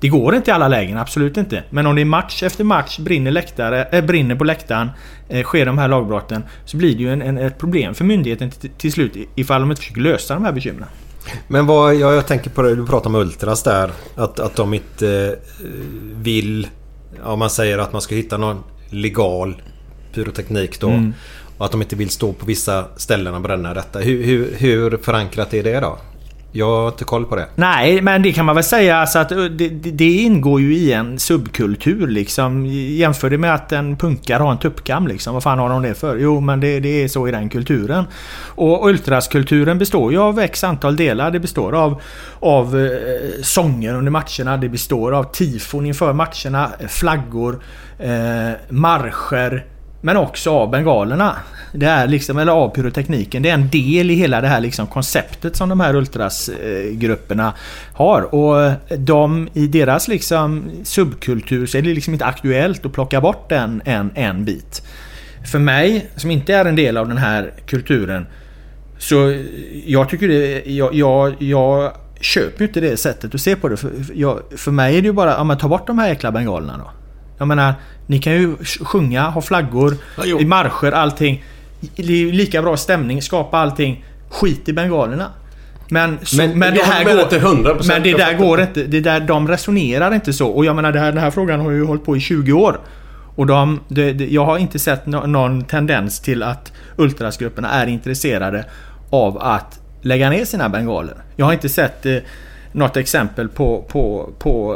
Det går inte i alla lägen, absolut inte. Men om det är match efter match, brinner, läktare, äh, brinner på läktaren, äh, sker de här lagbrotten. Så blir det ju en, en, ett problem för myndigheten till, till slut ifall de inte försöker lösa de här bekymren. Men vad, jag, jag tänker på det, du pratar om Ultras där. Att, att de inte eh, vill... Ja, man säger att man ska hitta någon legal pyroteknik då. Mm. Och att de inte vill stå på vissa ställen och bränna detta. Hur, hur, hur förankrat är det då? Jag har inte koll på det. Nej, men det kan man väl säga alltså att eh, det, det, ingår ju i en subkultur liksom. Jämför det med att en punkare har en tuppkam liksom. Vad fan har de det för? Jo, men det, det är så i den kulturen. Och ultraskulturen består ju av x antal delar. Det består av, av eh, sånger under matcherna. Det består av tifon inför matcherna. Flaggor. Eh, marscher. Men också av bengalerna. Det är liksom, eller av pyrotekniken. Det är en del i hela det här liksom konceptet som de här ultrasgrupperna har. Och de, i deras liksom subkultur så är det liksom inte aktuellt att plocka bort en, en, en bit. För mig, som inte är en del av den här kulturen, så jag tycker det... Jag, jag, jag köper ju inte det sättet att se på det. För, jag, för mig är det ju bara, ja men ta bort de här äckla bengalerna då. Jag menar, ni kan ju sjunga, ha flaggor, Ja, i marscher, allting. Det är ju lika bra stämning, skapa allting. Skit i bengalerna. Men, så, men, Men det här går, till 100%. men det där går inte. Det där, de resonerar inte så. Och jag menar det här, den här frågan har ju hållit på i 20 år. Och de, det, det, jag har inte sett nå- någon tendens till att ultrasgrupperna är intresserade av att lägga ner sina bengaler. Jag har inte sett eh, något exempel på, på, på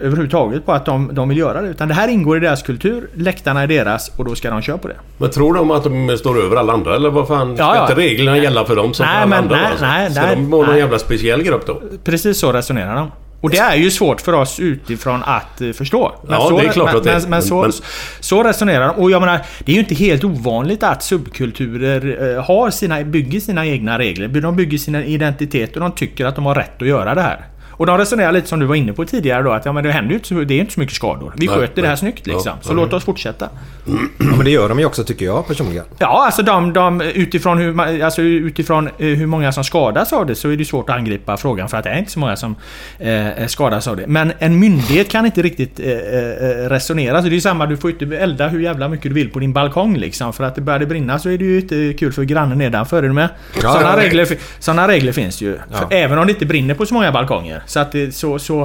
eh, överhuvudtaget på att de, de vill göra det. Utan det här ingår i deras kultur. Läktarna är deras och då ska de köra på det. Men tror de att de står över alla andra eller vad fan? Ska Ja, ja. inte reglerna gälla för dem som Nej, för alla men andra? nej, alltså? nej, Ska nej, de vara någon nej. jävla speciell grupp då? Precis så resonerar de. Och det är ju svårt för oss utifrån att eh, förstå. Ja, så, det är klart men, att det är. men, men, så, Men- så resonerar de. Och jag menar, det är ju inte helt ovanligt att subkulturer eh, har sina, bygger sina egna regler. De bygger sina identitet och de tycker att de har rätt att göra det här. Och de resonerar lite som du var inne på tidigare då att ja, men det händer ju inte så, det är inte så mycket skador. Vi Nej, sköter det här nej. snyggt liksom. Ja, så ja. låt oss fortsätta. Ja, men det gör de ju också tycker jag personligen. Ja, alltså de, de, utifrån, hur, alltså utifrån eh, hur många som skadas av det så är det svårt att angripa frågan för att det är inte så många som eh, skadas av det. Men en myndighet kan inte riktigt eh, eh, resonera. Så det är samma, du får inte elda hur jävla mycket du vill på din balkong liksom. För att det börjar det brinna så är det ju inte kul för grannen nedanför. Är du med? Ja, Sådana regler, såna regler finns ju. För även om det inte brinner på så många balkonger. Så att det, så, så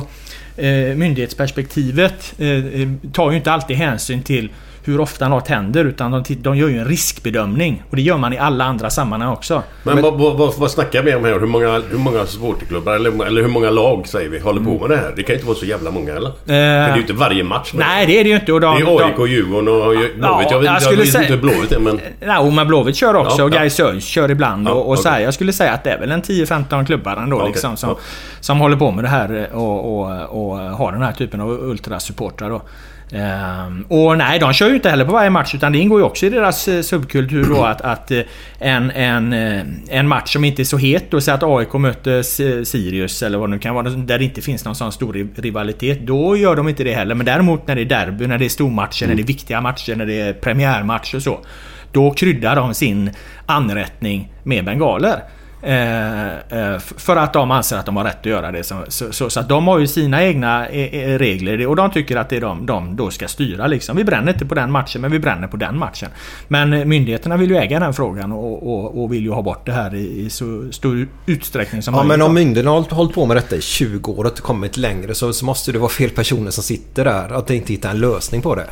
eh, myndighetsperspektivet eh, eh tar ju inte alltid hänsyn till hur ofta något händer utan de, de gör ju en riskbedömning. Och det gör man i alla andra sammanhang också. Men, vad, vad, vad, vad snackar vi om här? Hur många, hur många supporterklubbar eller, eller hur många lag säger vi håller på med det här? Det kan ju inte vara så jävla många eller? För det är ju inte varje match. men- Eh, Nej, det är det ju inte. Och de, Det är AIK, Djurgården och Blåvitt. Ja, jag vet, jag jag vet säga- inte hur Blåvitt är men... Nej, men Blåvitt kör också Ja, och. Gais kör ibland. Ja, och, och så här, jag skulle säga att det är väl en 10-15 klubbar ändå Okej, liksom, som, som håller på med det här eh, och, och, och har den här typen av ultrasupportrar. Ehm, och nej, de kör ju inte heller på varje match utan det ingår ju också i deras eh, subkultur då att, att eh, en, en, eh, en match som inte är så het då, så att AIK möter Sirius eller vad det nu kan vara, där det inte finns någon sån stor ri- rivalitet. Då gör de inte det heller. Men däremot när det är derby, när det är stormatcher, när det är viktiga matcher, när det är premiärmatch och så. Då kryddar de sin anrättning med bengaler. Eh, eh, för att de anser att de har rätt att göra det. Så, så, så, att de har ju sina egna eh, regler och de tycker att det är de, de då ska styra. Liksom. Vi bränner inte på den matchen men vi bränner på den matchen. Men myndigheterna vill ju äga den frågan och, och, och vill ju ha bort det här i, i så stor utsträckning som Ja, möjligt. men om myndigheterna har hållit på med detta i 20 år och inte kommit längre så, så måste det vara fel personer som sitter där. Att de inte hittar en lösning på det.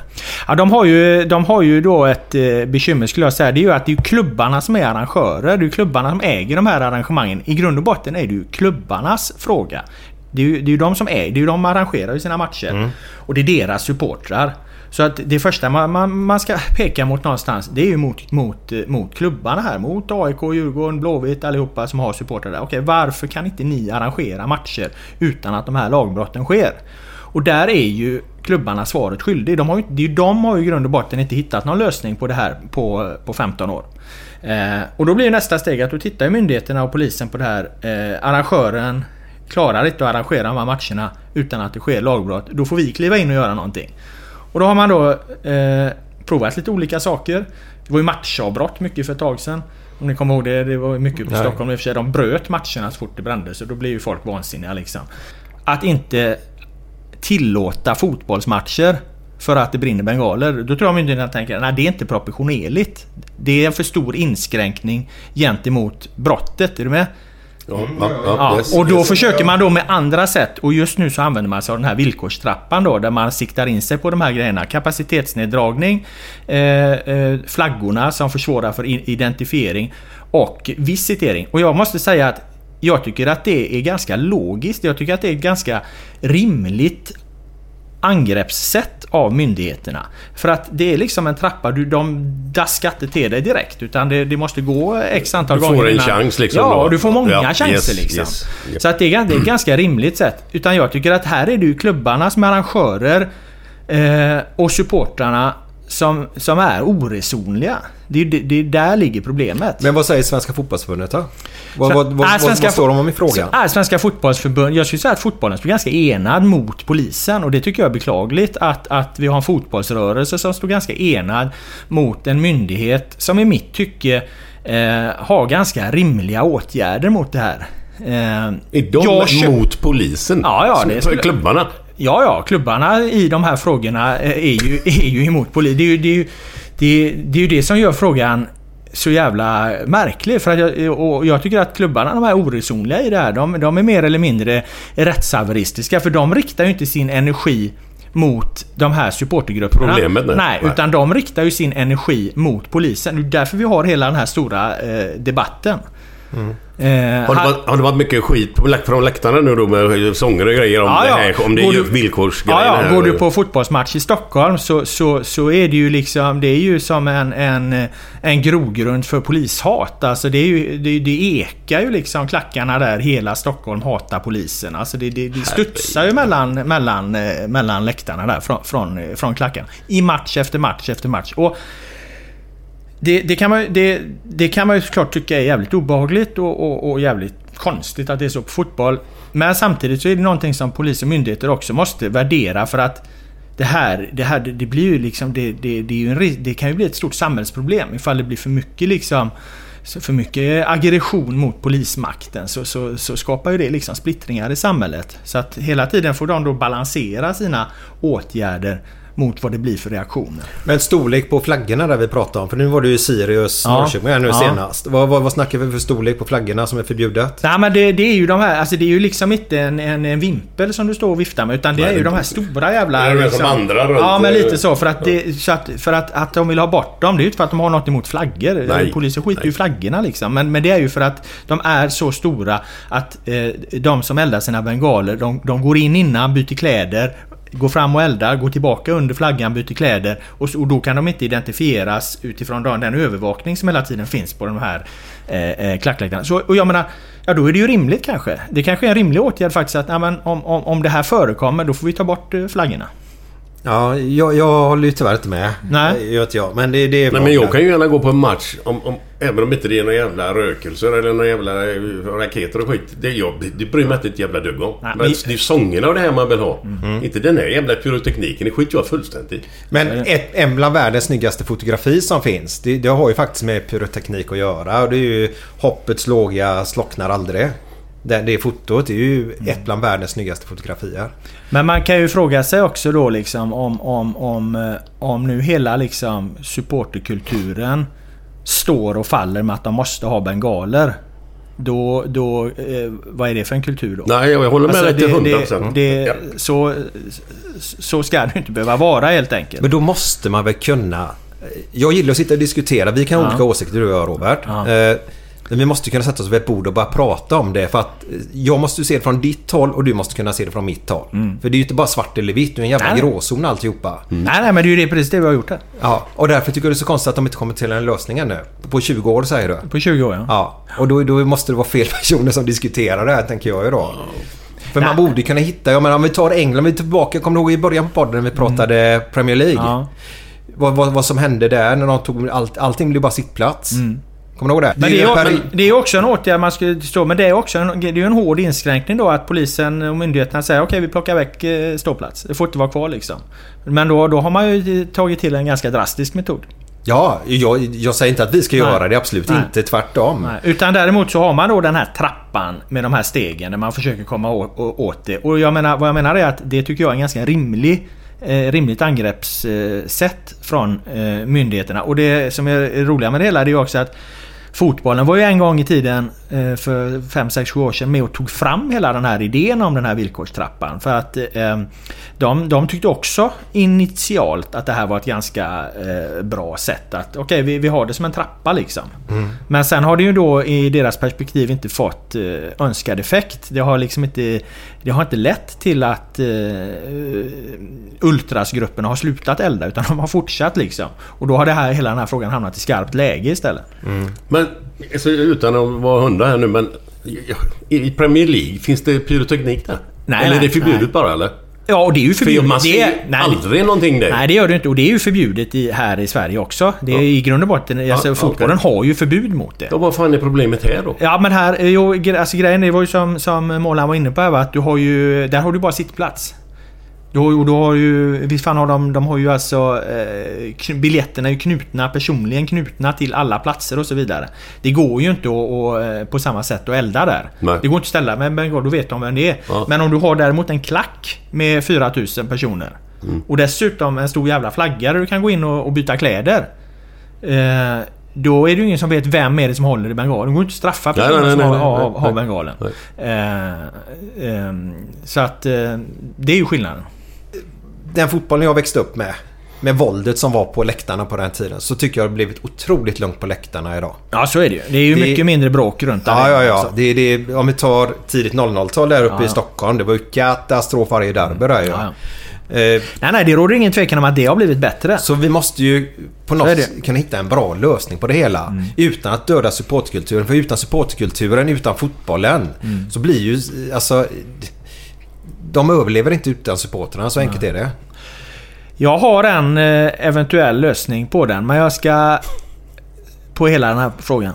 Ja, de, har ju, de har ju då ett bekymmer skulle jag säga. Det är ju att det är klubbarna som är arrangörer. Det är klubbarna som äger de här arrangemangen. I grund och botten är det ju klubbarnas fråga. Det är ju, det är ju de som äger, det är ju de som arrangerar ju sina matcher. Och det är deras supportrar. Så att det första man, man, man ska peka mot någonstans det är ju mot, mot, mot klubbarna här. Mot AIK, Djurgården, Blåvitt allihopa som har supportrar där. Okej, varför kan inte ni arrangera matcher utan att de här lagbrotten sker? Och där är ju klubbarna svaret skyldig. De har är ju, de har ju i grund och botten inte hittat någon lösning på det här på, på 15 år. Eh, och då blir nästa steg att då tittar myndigheterna och polisen på det här. Eh, arrangören klarar inte att arrangera de här matcherna utan att det sker lagbrott. Då får vi kliva in och göra någonting. Och då har man då eh, provat lite olika saker. Det var ju matchavbrott mycket för ett tag sedan. Om ni kommer ihåg det. Det var mycket på Nej. Stockholm i och för sig. De bröt matcherna så fort det brände. Så då blev ju folk vansinniga liksom. Att inte tillåta fotbollsmatcher för att det brinner bengaler. Då tror jag myndigheterna tänker att det är inte proportionerligt. Det är en för stor inskränkning gentemot brottet. Är du med? Ja, ja, ja, och då försöker man då med andra sätt och just nu så använder man sig av den här villkorstrappan då där man siktar in sig på de här grejerna. Kapacitetsneddragning, eh, eh, flaggorna som försvårar för identifiering och visitering. Och jag måste säga att jag tycker att det är ganska logiskt. Jag tycker att det är ett ganska rimligt angreppssätt av myndigheterna. För att det är liksom en trappa, du, de daskar inte till dig direkt utan det, det måste gå x antal Du får gånger en innan- chans liksom Ja, och du får många Ja, chanser yes, liksom. yes. Yep. Så att det är, gan- det är ett ganska rimligt sätt. Utan jag tycker att här är det ju klubbarna som är arrangörer eh, och supportrarna som, som är oresonliga. Det är, det, det är där ligger problemet. Men vad säger Svenska Fotbollsförbundet då? Vad, vad, vad, Nej, vad, Svenska vad står de om i frågan? Nej, Svenska fotbollsförbund. Jag skulle säga att fotbollen står ganska enad mot polisen och det tycker jag är beklagligt att, att vi har en fotbollsrörelse som står ganska enad mot en myndighet som i mitt tycke eh, har ganska rimliga åtgärder mot det här. Eh, Är de jag kö- mot polisen? Ja, ja, det skulle- Klubbarna? Ja, ja. Klubbarna i de här frågorna eh, är ju, [laughs] är ju emot polis. Det är ju det, är ju, det, är, det är ju det som gör frågan så jävla märklig. För att jag, och jag tycker att klubbarna, de är oresonliga i det här. De, de är mer eller mindre rättshaveristiska. För de riktar ju inte sin energi mot de här supportergrupperna. Problemet, nej. nej. Nej. utan de riktar ju sin energi mot polisen. Det är därför vi har hela den här stora eh, debatten. Eh, Har det, varit, har det varit mycket skit från läktarna nu då med sånger och grejer om Ja, det här? Om det är villkorsgrejer Ja, ja. Går du på fotbollsmatch i Stockholm så, så, så är det ju liksom... Det är ju som en, en, en grogrund för polishat. Alltså det, är ju, det, det ekar ju liksom klackarna där. Hela Stockholm hatar polisen. Alltså det, det, det studsar ju mellan, mellan, eh, mellan läktarna där från, från, eh, från klackarna. I match efter match efter match. Och det, det, kan man, ju- det, det kan man ju såklart tycka är jävligt obehagligt och, och, och jävligt konstigt att det är så på fotboll. Men samtidigt så är det någonting som polis och myndigheter också måste värdera för att det här, det här det, det blir ju liksom... Det, det, det, är ju en, det kan ju bli ett stort samhällsproblem ifall det blir för mycket liksom... För mycket aggression mot polismakten så, så, så skapar ju det liksom splittringar i samhället. Så att hela tiden får de då balansera sina åtgärder mot vad det blir för reaktioner. Men storlek på flaggorna där vi pratade om. För nu var det ju Sirius Ja. Norrköping här nu Ja. senast. Vad, vad, vad snackar vi för storlek på flaggorna som är förbjudet? Nej men det, det är ju de här, alltså det är ju liksom inte en, en, en vimpel som du står och viftar med utan det Nej, är ju det- de här stora jävla... Det är de som vandrar runt, Ja men eh, lite så för att, det, så att, för att, att de vill ha bort dem. Det är ju inte för att de har något emot flaggor. Nej. Polisen skiter ju i flaggorna liksom. Men, men det är ju för att de är så stora att eh, de som eldar sina bengaler de, de går in innan, byter kläder Går fram och eldar, går tillbaka under flaggan, byter kläder och, så, och då kan de inte identifieras utifrån den, den övervakning som hela tiden finns på de här eh, eh, klackläktarna. Så, och jag menar, ja då är det ju rimligt kanske. Det kanske är en rimlig åtgärd faktiskt att ja, men, om, om, om det här förekommer då får vi ta bort eh, flaggorna. Ja, jag, jag håller ju tyvärr inte med. Nej. Det gör inte jag. Men det, det är Nej, men jag kan ju gärna gå på en match om, om, även om inte det är några jävla rökelser eller några jävla eh, raketer och skit. Det, jag, det bryr mig inte ett jävla dugg om. Nej, men men- det är sångerna och det här man vill ha. Mm. Inte den här jävla pyrotekniken. Det skiter jag fullständigt. Men ett, en bland världens snyggaste fotografi som finns. Det, det har ju faktiskt med pyroteknik att göra. Och det är ju hoppets låga slocknar aldrig. Det, det fotot är ju ett bland världens snyggaste fotografier. Men man kan ju fråga sig också då liksom om, om, om, eh, om nu hela liksom supporterkulturen står och faller med att de måste ha bengaler. Då, då eh, vad är det för en kultur då? Nej, jag håller med Alltså, dig till det- hundra det, procent. det, Ja. så, så ska det inte behöva vara helt enkelt. Men då måste man väl kunna... Jag gillar att sitta och diskutera. Vi kan ha Ja. olika åsikter du och jag Robert. Ja. Eh, Men vi måste kunna sätta oss vid ett bord och bara prata om det. För att eh, jag måste se det från ditt håll och du måste kunna se det från mitt håll. För det är ju inte bara svart eller vitt. Det är en jävla Nej. gråzon alltihopa. Nej, nej, men det är ju det, precis det vi har gjort här. Ja, och därför tycker jag det är så konstigt att de inte kommer till en lösning ännu. På 20 år säger du? På 20 år ja. Ja, och då, då måste det vara fel [laughs] personer som diskuterar det här tänker jag ju då. För man borde kunna hitta, jag menar om vi tar England, vi är tillbaka, kommer du ihåg i början på podden när vi pratade Premier League? Ja. Vad, vad, vad som hände där när de tog, allt, allting blev bara sittplats. Kommer du ihåg det? Men det, är, men det är också en åtgärd man skulle stå Men det är också en, det är en hård inskränkning då att polisen och myndigheterna säger okej vi plockar väck eh, ståplats. Det får inte vara kvar liksom. Men då, då har man ju tagit till en ganska drastisk metod. Ja, jag, jag säger inte att vi ska Nej. göra det, absolut Nej. inte. Tvärtom. Nej, Utan däremot så har man då den här trappan med de här stegen där man försöker komma åt det. Och jag menar, vad jag menar är att det tycker jag är en ganska rimlig eh, rimligt angreppssätt från eh, myndigheterna. Och det som är roliga med det hela det är ju också att Fotbollen. Var ju en gång i tiden för 5, 6, 7 år sedan med och tog fram hela den här idén om den här villkorstrappan. För att eh, de, de tyckte också initialt att det här var ett ganska eh, bra sätt att okej vi, vi har det som en trappa liksom. Men sen har det ju då i deras perspektiv inte fått eh, önskad effekt. Det har liksom inte Det har inte lett till att eh, Ultrasgrupperna har slutat elda utan de har fortsatt liksom. Och då har det här, hela den här frågan hamnat i skarpt läge istället. Men alltså, utan att vara hundra här nu men... I Premier League, finns det pyroteknik där? Nej, eller är det förbjudet nej. bara eller? Ja, och det är ju För förbjudet. man ser det, är- nej, aldrig någonting där. Nej, det gör det inte. Och det är ju förbjudet i, här i Sverige också. Det är Ja. i grund och botten... Alltså, Ja, fotbollen okej. har ju förbud mot det. Ja, vad fan är problemet här då? Ja men här, eh, jo, alltså grejen är, det var ju som, som Målan var inne på här, va, att du har ju... Där har du bara sittplats. Har, ju- du har ju... Visst fan har de... De har ju alltså... Eh, biljetterna är ju knutna, personligen knutna till alla platser och så vidare. Det går ju inte att, eh, på samma sätt att elda där. Nej. Det går inte att ställa med bengal, då vet de vem det är. Ja. Men om du har däremot en klack med 4000 personer. Mm. Och dessutom en stor jävla flagga där du kan gå in och, och byta kläder. Eh, då är det ju ingen som vet vem är det som håller i bengalen. De går inte att straffa Nej, personer nej, som nej, har, nej, har, nej, har nej. bengalen. Eh, ehm, så att eh, det är ju skillnaden. Den fotbollen jag växte upp med. Med våldet som var på läktarna på den tiden. Så tycker jag det har blivit otroligt lugnt på läktarna idag. Ja så är det ju. Det är ju Det- mycket mindre bråk runt där. Ja, ja, ja. Det, det, om vi tar tidigt 00-tal där uppe Ja, i ja. Stockholm. Det var ju katastrof varje derby där ju. Ja, Eh, Nej, nej, det råder ingen tvekan om att det har blivit bättre. Så vi måste ju på något sätt kunna hitta en bra lösning på det hela. Mm. Utan att döda supportkulturen. För utan supportkulturen, utan fotbollen. Mm. Så blir ju alltså... De överlever inte utan supporterna. Så enkelt är det. Jag har en eh, eventuell lösning på den, men jag ska... På hela den här frågan.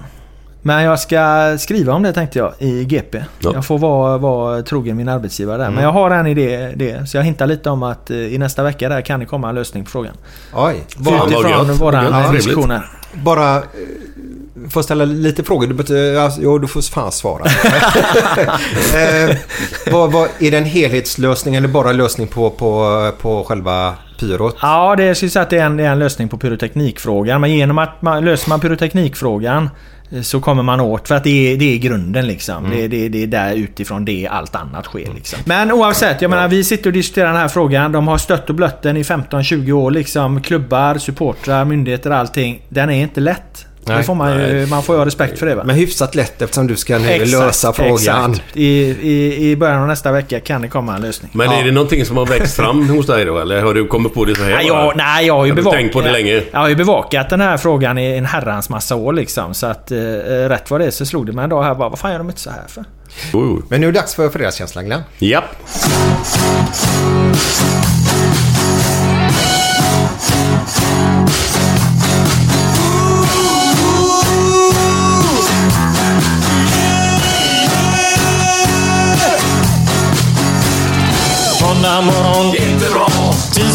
Men jag ska skriva om det tänkte jag i GP. Ja. Jag får vara, vara trogen min arbetsgivare där. Mm. Men jag har en idé det. Så jag hintar lite om att eh, i nästa vecka där kan det komma en lösning på frågan. Oj. Utifrån våra diskussioner. Bara... Får jag ställa lite frågor? Du, bet- alltså, jo, du får fan svara. [laughs] eh, vad, vad, är det en helhetslösning eller bara lösning på, på, på själva pyrot? Ja, det säga att det är en, det är en lösning på pyroteknikfrågan. Men genom att man, löser man pyroteknikfrågan eh, så kommer man åt, för att det är, det är grunden liksom. Det, det, det är där utifrån det allt annat sker liksom. Men oavsett, jag menar vi sitter och diskuterar den här frågan. De har stött och blött den i 15-20 år liksom. Klubbar, supportrar, myndigheter, allting. Den är inte lätt. Det Nej. får man, ju, man får ju ha respekt för det va? Men hyfsat lätt eftersom du ska nu Exakt, lösa frågan. Exakt. I, i, I början av nästa vecka kan det komma en lösning. Men är det någonting som har växt fram [laughs] hos dig då? Eller har du kommit på det så här Nej, jag, nej, jag har ju Har bevakat... tänkt på det länge? Jag har ju bevakat den här frågan i en herrans massa år liksom. Så att eh, rätt vad det är så slog det mig en dag här bara, vad fan gör de inte så här för? Jo, jo. Men nu är det dags för fredagskänslan Glenn. Japp. Måndag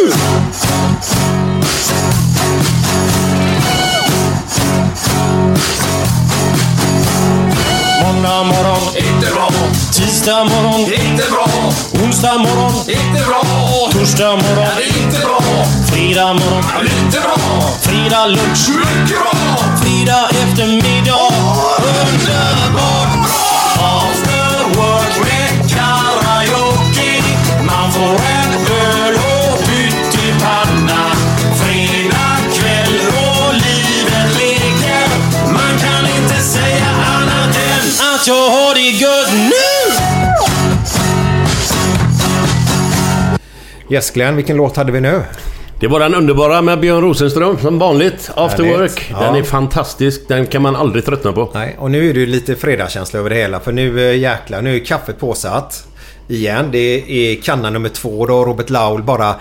Måndag morgon, Inte bra, tisdag morgon, inte bra, onsdag morgon, inte bra. torsdag morgon, inte bra, fredag morgon, lite bra, fredag lunch, mycket bra. fredag eftermiddag. Underbart! After work med karaoke. Man får att jag har det gött nu! Yes Glenn, vilken låt hade vi nu? Det var den underbara med Björn Rosenström, som vanligt. After Härligt. Work. Ja. Den är fantastisk. Den kan man aldrig tröttna på. Nej, och nu är det lite fredagskänsla över det hela. För nu eh, jäklar, nu är kaffet påsatt. Igen. Det är kanna nummer två då. Robert Laul bara...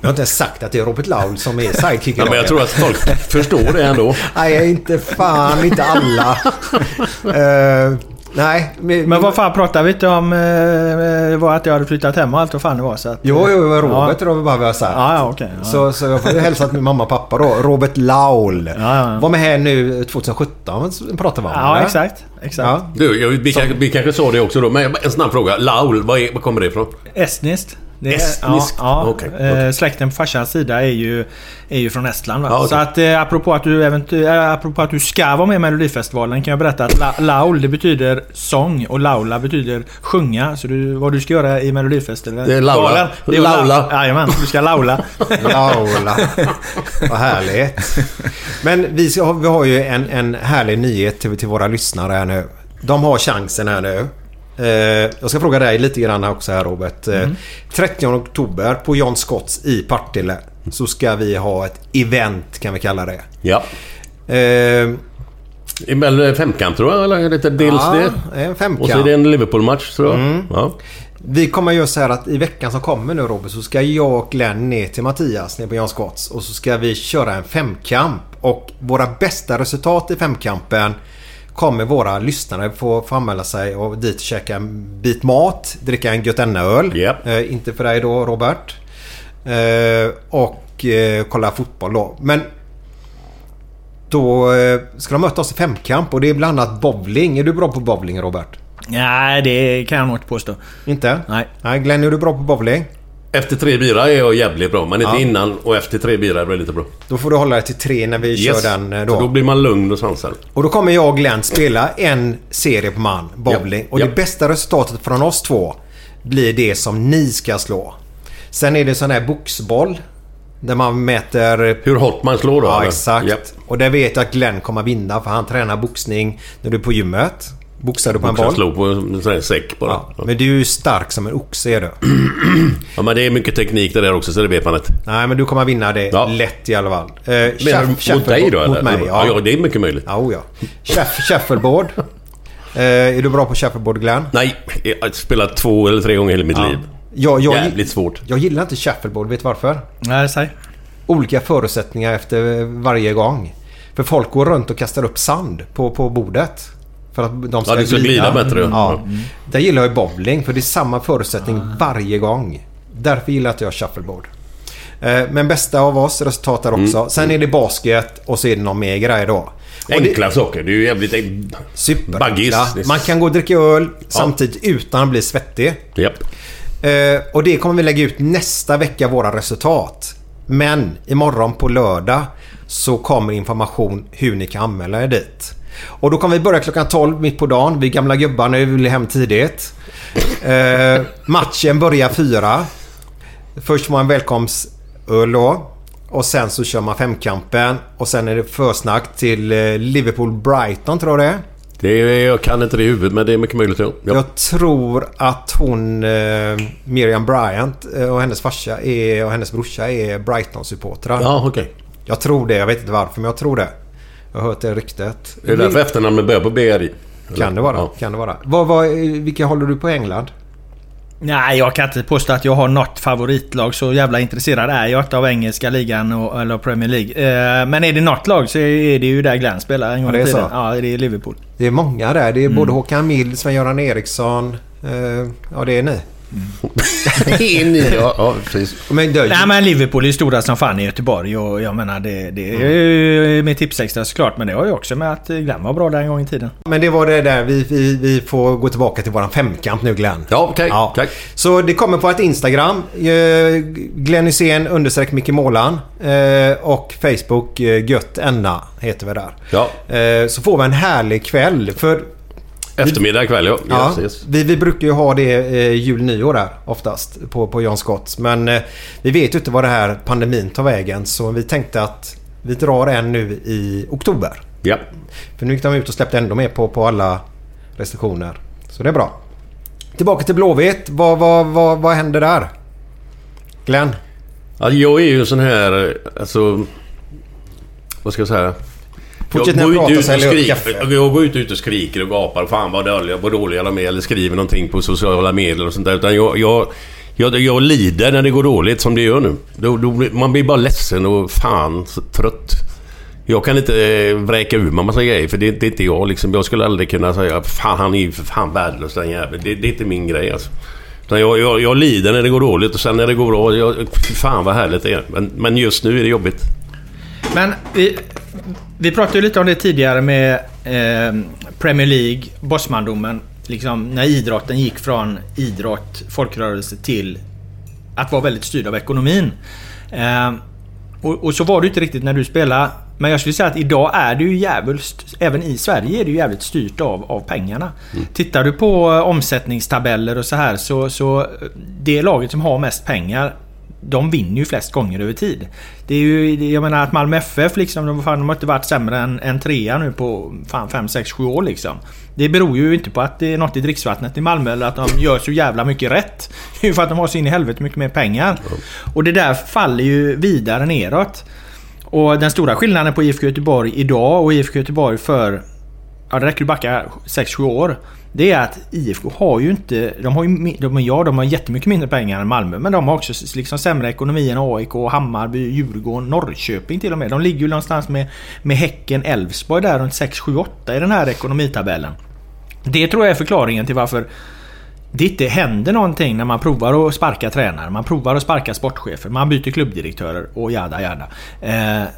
Jag har inte ens sagt att det är Robert Laul som är sidekick Ja, men jag idag. tror att folk förstår det ändå. [laughs] Nej, inte fan, inte alla. [laughs] Eh, nej, men, Men vad fan pratar vi inte om? Eh, var att jag hade flyttat hem och allt vad fan det var. Så att, Jo, jo, Robert Ja. var bara vi har sagt. Ja, ja, okej. ja. Så, så jag får ju hälsa till min mamma och pappa då. Robert Laul. Ja, ja. Var med här nu 2017 pratar vi om. Ja, eller? exakt. exakt. Ja. Du, jag, vi, kanske, vi kanske sa det också då, men en snabb fråga. Laul, vad, är, vad kommer det ifrån? Estniskt. Det är, Estniskt? Ja, ja. Okej, Eh. Släkten på farsans sida är ju, är ju från Estland. Va? Ja, okej. Så att eh, apropå att, du eventu- eh, apropå att du ska vara med i Melodifestivalen kan jag berätta att la, laul det betyder sång och laula betyder sjunga. Så du, vad du ska göra i Melodifestivalen... Det är laula. Valen, det är Laula. La, jajamän, du ska laula. [laughs] Laula. Vad härligt. Men vi, ska, vi har ju en, en härlig nyhet till, till våra lyssnare här nu. De har chansen här nu. Eh, jag ska fråga dig lite grann också här Robert. Eh, 30 oktober på John Scotts i Partille så ska vi ha ett event kan vi kalla det. Ja. Eh, väl femkamp tror jag, eller är det dels ja, det? en Och så är femkamp. det en Liverpool-match tror jag. Ja. Vi kommer göra så här att i veckan som kommer nu Robert så ska jag och Glenn ner till Mattias ner på John Scotts och så ska vi köra en femkamp. Och våra bästa resultat i femkampen kommer våra lyssnare få, få anmäla sig och dit käka en bit mat, dricka en Götenna-öl. Eh, inte för dig då Robert. Eh, och eh, kolla fotboll då. Men då eh, ska de möta oss i femkamp och det är bland annat bowling. Är du bra på bowling Robert? Nej, det kan jag nog inte påstå. Inte? Nej. Nej, Glenn är du bra på bowling? Efter tre bira är jag jävligt bra, men inte Ja. innan och efter tre bira är det lite bra. Då får du hålla dig till tre när vi kör den eh, Så då. då blir man lugn och sansad. Och då kommer jag och Glenn spela en serie på man, bowling. Ja, Och ja. det bästa resultatet från oss två blir det som ni ska slå. Sen är det sån här boxboll. Där man mäter... Hur hårt man slår då? Ja, eller? exakt. Japp. Och där vet jag att Glenn kommer vinna för han tränar boxning när du är på gymmet. Boxar du på en boll? slå på en sån här säck bara. Ja. Ja. Men du är ju stark som en oxe är du. [clears throat] ja, men det är mycket teknik det där också, så det vet man inte. Nej, men du kommer vinna det Ja. lätt i alla fall. Eh, Menar du mot dig då eller? Mot mig, ja. ja, det är mycket möjligt. Ja, oh ja. Shuff, shuffleboard. Eh, är du bra på shuffleboard Glenn? Nej, jag har spelat två eller tre gånger i hela mitt liv. Jag, jag, Jävligt svårt. Jag gillar inte shuffleboard. Vet du varför? Nej, säg. Olika förutsättningar efter varje gång. För folk går runt och kastar upp sand på, på bordet. För att de ska, Ja, det ska glida bättre. Ja. Mm. Där gillar jag bowling för det är samma förutsättning varje gång. Därför gillar jag shuffleboard. Eh, Men bästa av oss resultat där också. Mm. Sen är det basket och så är det någon mer grej då. Och det- Enkla saker. Det är ju jävligt... Superenkla. Baggis. Man kan gå och dricka öl samtidigt utan att bli svettig. Japp. Eh, och det kommer vi lägga ut nästa vecka, våra resultat. Men imorgon på lördag så kommer information hur ni kan anmäla er dit. Och då kommer vi börja klockan 12 mitt på dagen. Vi gamla gubbar nu, vi vill hem tidigt. Eh, matchen börjar fyra. Först får man välkomstöl då. och sen så kör man femkampen och sen är det försnack till eh, Liverpool-Brighton tror jag det är. Det är, jag kan inte det i huvudet men det är mycket möjligt. Ja. Ja. Jag tror att hon eh, Miriam Bryant eh, och hennes farsa är, och hennes brorsa är Brighton-supportrar. Ja, okej. Jag tror det. Jag vet inte varför men jag tror det. Jag har hört det ryktet. Det är därför efternamnet börjar på BRI. Kan det vara. Ja. Kan det vara. Vad, vad, vilka håller du på England? Nej, jag kan inte påstå att jag har något favoritlag. Så jävla intresserad är jag inte av engelska ligan och, eller Premier League. Eh, men är det något lag så är det ju där Glenn spelar en gång Ja, det är tiden. så. Ja, det är Liverpool. Det är många där. Det är Mm. både Håkan Mild, Sven-Göran Eriksson. Eh, ja, det är ni. [laughs] Är ni, ja, ja precis. Men det, Nej men Liverpool är ju stora som fan i Göteborg och jag menar det, det är ju med tipsextra såklart. Men det har ju också med att Glenn var bra där en gång i tiden. men det var det där. Vi, vi, vi får gå tillbaka till våran femkamp nu Glenn. Ja, okej. Ja. Tack. Så det kommer på ett Instagram. Eh, Glenn Hysén understreck Micke Målan. Eh, och Facebook eh, Gött Enna heter vi där. Ja. Så får vi en härlig kväll. För Eftermiddag kväll, ja. Ja, vi, vi brukar ju ha det eh, jul nyår där oftast på, på John Scotts. Men eh, vi vet ju inte vad det här pandemin tar vägen så vi tänkte att vi drar en nu i oktober. Ja. För nu gick de ut och släppte ändå mer på, på alla restriktioner. Så det är bra. Tillbaka till Blåvitt. Vad, vad, vad, vad händer där? Glenn? Ja, jag är ju en sån här, alltså... Vad ska jag säga? Fortsätt jag går prata ut och skriker, jag går inte ut och skriker och gapar. Fan vad dåliga, vad dåliga de är. Eller skriver någonting på sociala medier och sånt där. Utan jag, jag, jag, jag lider när det går dåligt som det gör nu. Då, då, man blir bara ledsen och fan trött. Jag kan inte eh, vräka ur mig massa grejer för det, det är inte jag liksom. Jag skulle aldrig kunna säga fan han är ju för fan värdelös den jäveln. Det, det är inte min grej alltså. Utan jag, jag, jag lider när det går dåligt och sen när det går bra, jag, fan vad härligt det är. Men, men just nu är det jobbigt. Men vi, vi pratade lite om det tidigare med eh, Premier League, Bosmandomen. Liksom när idrotten gick från idrott, folkrörelse till att vara väldigt styrd av ekonomin. Eh, och, och så var det inte riktigt när du spelade. Men jag skulle säga att idag är det ju jävligt, även i Sverige är det ju jävligt styrt av, av pengarna. Tittar du på eh, omsättningstabeller och så här så, så eh, det laget som har mest pengar de vinner ju flest gånger över tid. Det är ju, jag menar att Malmö FF liksom, de, fan, de har inte varit sämre än, än trea nu på fan 5, 6, 7 år liksom. Det beror ju inte på att det är något i dricksvattnet i Malmö eller att de gör så jävla mycket rätt. Det är ju för att de har så in i helvete mycket mer pengar. Och det där faller ju vidare neråt. Och den stora skillnaden på IFK Göteborg idag och IFK Göteborg för... Ja, det räcker att backa 6-7 år. Det är att IFK har ju inte... De har ju... De, ja, de har jättemycket mindre pengar än Malmö. Men de har också liksom sämre ekonomi än AIK, Hammarby, Djurgården, Norrköping till och med. De ligger ju någonstans med, med Häcken, Elfsborg där runt 6, 7, 8 i den här ekonomitabellen. Det tror jag är förklaringen till varför det inte händer någonting när man provar att sparka tränare, man provar att sparka sportchefer, man byter klubbdirektörer och jada jada. Eh,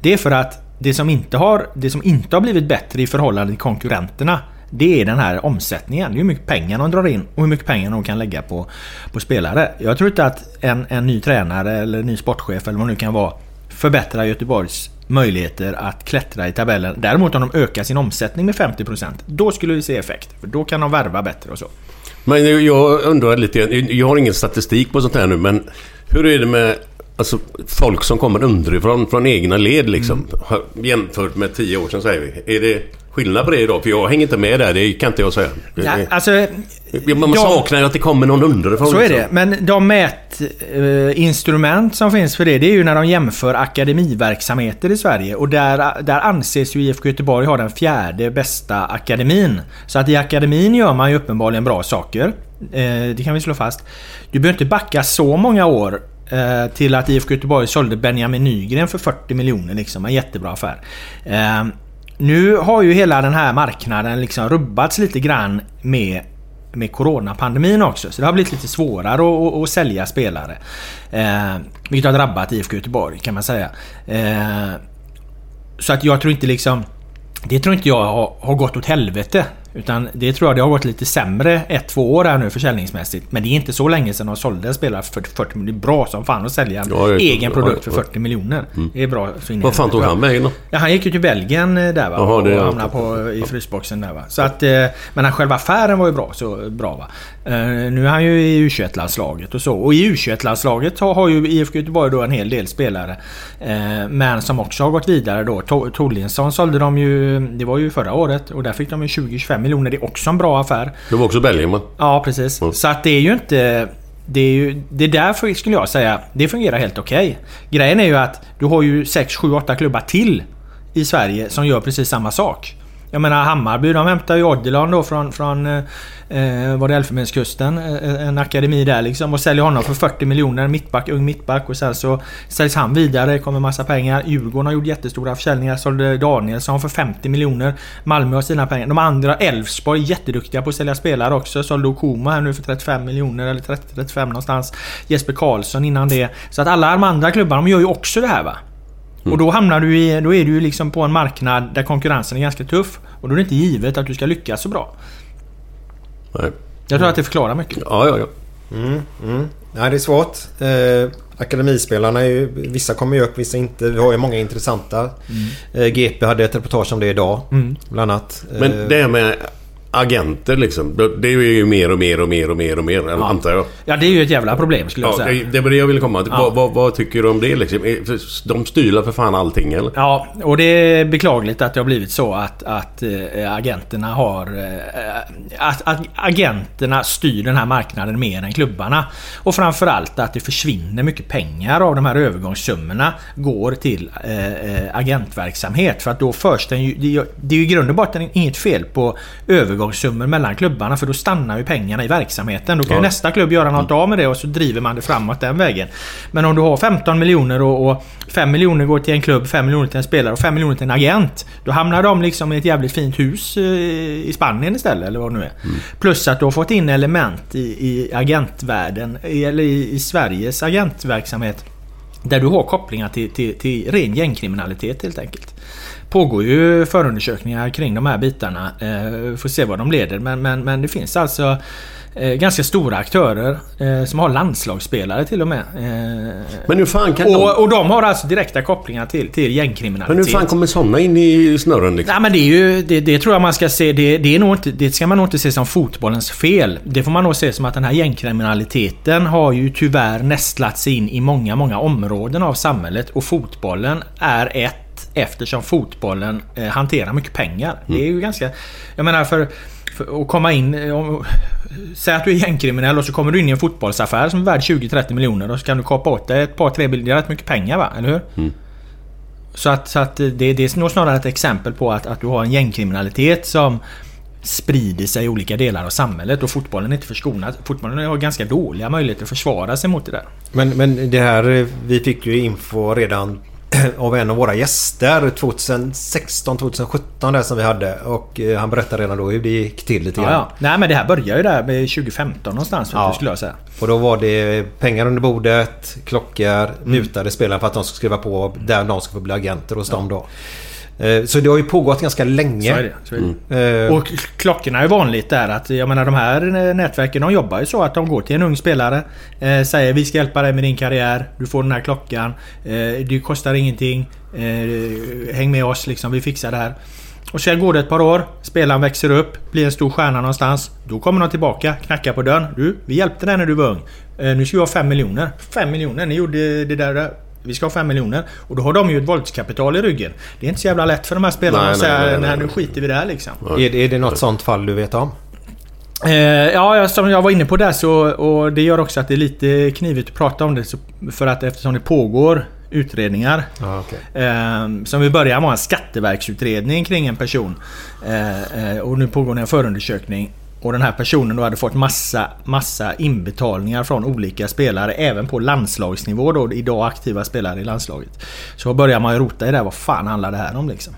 det är för att det som, inte har, det som inte har blivit bättre i förhållande till konkurrenterna det är den här omsättningen. Det är hur mycket pengar de drar in och hur mycket pengar de kan lägga på, på spelare. Jag tror inte att en, en ny tränare eller en ny sportchef eller vad det nu kan vara förbättrar Göteborgs möjligheter att klättra i tabellen. Däremot om de ökar sin omsättning med 50% då skulle vi se effekt. För då kan de värva bättre och så. Men jag undrar lite, jag har ingen statistik på sånt här nu, men hur är det med alltså, folk som kommer underifrån, från egna led liksom? Har- Jämfört med tio år sedan säger vi. Är det skillnad på det idag? För jag hänger inte med där, det kan inte jag säga. Nej, alltså, Ja, Man de- saknar ju att det kommer någon underifrån. Så är liksom. det. Men de mätinstrument som finns för det, det är ju när de jämför akademiverksamheter i Sverige. Och där, där anses ju IFK Göteborg ha den fjärde bästa akademin. Så att i akademin gör man ju uppenbarligen bra saker. Eh, det kan vi slå fast. Du behöver inte backa så många år eh, till att IFK Göteborg sålde Benjamin Nygren för 40 miljoner. Liksom, en jättebra affär. Nu har ju hela den här marknaden liksom rubbats lite grann med med coronapandemin också. Så det har blivit lite svårare att, att, att sälja spelare. Eh, vilket har drabbat IFK Göteborg kan man säga. Eh, så att jag tror inte liksom... Det tror inte jag har, har gått åt helvete. Utan det tror jag det har gått lite sämre ett, två år här nu försäljningsmässigt. Men det är inte så länge sedan de sålde en spelare för 40 miljoner. Det är bra som fan att sälja en Ja, egen produkt för ja. 40 miljoner. Det är bra. så Vad fan tog han vägen då? Ja, han gick ju till Belgien eh, där va. Är och hamnade på, i frysboxen där va. Så att, eh, men själva affären var ju bra. Så bra va. Eh, nu är han ju i U21-landslaget och så. Och i U21-landslaget har, ju IFK Göteborg då en hel del spelare. Men som också har gått vidare då. To- Torlinsson sålde de ju... Det var ju förra året. Och där fick de ju 20-25 miljoner. Det är också en bra affär. Det var också Belgien va? Ja, precis. Så att det är ju inte... Det är ju... Det där skulle jag säga, det fungerar helt okej. Grejen är ju att du har ju 6, 7, 8 klubbar till i Sverige som gör precis samma sak. Jag menar Hammarby, de hämtar ju Odilon då från, från eh, eh var det Elfenbenskusten, eh, eh, en akademi där liksom och säljer honom för 40 miljoner, mittback, ung mittback och sen så säljs han vidare, kommer massa pengar. Djurgården har gjort jättestora försäljningar, sålde Danielsson för 50 miljoner. Malmö har sina pengar. De andra, Elfsborg, jätteduktiga på att sälja spelare också. Sålde Okoma här nu för 35 miljoner eller 30-35 någonstans. Jesper Karlsson innan det. Så att alla de andra klubbarna, de gör ju också det här va. Och då hamnar du i, då är du ju liksom på en marknad där konkurrensen är ganska tuff. Och då är det inte givet att du ska lyckas så bra. Nej. Jag tror att det förklarar mycket. Ja, ja, ja. Nej, det är svårt. Eh, akademispelarna är ju... Vissa kommer ju upp, vissa inte. Vi har ju många intressanta. Eh, GP hade ett reportage om det idag. Bland annat. Eh, Men det här med agenter liksom. det- är ju mer och mer och mer och mer och mer, antar jag. Ja, det är ju ett jävla problem skulle jag Ja, säga. det, var det jag ville komma till. Ja. Vad, vad, vad tycker du om det liksom? För De styr för fan allting eller? Ja, och det är beklagligt att det har blivit så att, att äh, agenterna har... Äh, att, att agenterna styr den här marknaden mer än klubbarna. Och framförallt att det försvinner mycket pengar av de här övergångssummorna går till äh, agentverksamhet. För att då förs den ju... Det är, ju i grund och botten inget fel på övergångssummor mellan klubbarna för då stannar ju pengarna i verksamheten. Då kan ju Ja. nästa klubb göra något av med det och så driver man det framåt den vägen. Men om du har 15 miljoner och, och 5 miljoner går till en klubb, 5 miljoner till en spelare och 5 miljoner till en agent. Då hamnar de liksom i ett jävligt fint hus eh, i Spanien istället eller vad det nu är. Plus att du har fått in element i, i agentvärlden, i- eller i, i Sveriges agentverksamhet. Där du har kopplingar till, till, till ren gängkriminalitet helt enkelt. Pågår ju förundersökningar kring de här bitarna. Eh, får se vad de leder. Men, men, men det finns alltså eh, ganska stora aktörer eh, som har landslagsspelare till och med. Men hur fan kan de... och, och de har alltså direkta kopplingar till, till gängkriminalitet. Men hur fan kommer sådana in i snurren liksom? Nej men det är ju... Det, det tror jag man ska se. Det, det, är nog inte, det ska man nog inte se som fotbollens fel. Det får man nog se som att den här gängkriminaliteten har ju tyvärr nästlat sig in i många, många områden av samhället. Och fotbollen är ett eftersom fotbollen eh, hanterar mycket pengar. Det är ju ganska... Jag menar för... att komma in... eh, Om, säg att du är gängkriminell och så kommer du in i en fotbollsaffär som är värd 20-30 miljoner och så kan du kapa åt dig ett par, tre bilder. Det är rätt mycket pengar va? Eller hur? Så att, så att det, det är nog snarare ett exempel på att, att du har en gängkriminalitet som sprider sig i olika delar av samhället och fotbollen är inte förskonad. Fotbollen har ganska dåliga möjligheter att försvara sig mot det där. Men, men det här, eh, vi fick ju info redan [clears throat] av en av våra gäster 2016-2017 där som vi hade. Och eh, han berättade redan då hur det gick till lite Ja, grann. ja. Nej men det här börjar ju där med 2015 någonstans Ja. skulle jag säga. Och då var det pengar under bordet, klockor, mutade spelare för att de ska skriva på där de ska få bli agenter hos dem då. Eh, Så det har ju pågått ganska länge. Så är det. Så är det. Eh, Och klockorna är vanligt där att jag menar de här nätverken de jobbar ju så att de går till en ung spelare. Eh, säger vi ska hjälpa dig med din karriär. Du får den här klockan. Eh, det kostar ingenting. Eh, häng med oss liksom. Vi fixar det här. Och sen går det ett par år. Spelaren växer upp. Blir en stor stjärna någonstans. Då kommer de tillbaka. Knackar på dörren. Du, vi hjälpte dig när du var ung. Nu ska vi ha 5 miljoner. 5 miljoner? Ni gjorde det där. Vi ska ha 5 miljoner. Och då har de ju ett våldskapital i ryggen. Det är inte så jävla lätt för de här spelarna Nej, att säga nej, nej, nej, nu skiter vi där liksom. är, det- är det något sånt fall du vet om? Eh, ja, jag- som jag var inne på där så... Och det gör också att det är lite knivigt att prata om det. Så, för att eftersom det pågår utredningar. Ja, okej. Eh, som i början var en skatteverksutredning kring en person. Eh, eh, och nu pågår det en förundersökning. Och den här personen då hade fått massa, massa inbetalningar från olika spelare. Även på landslagsnivå då. Idag aktiva spelare i landslaget. Så börjar man ju rota i det här. Vad fan handlar det här om liksom?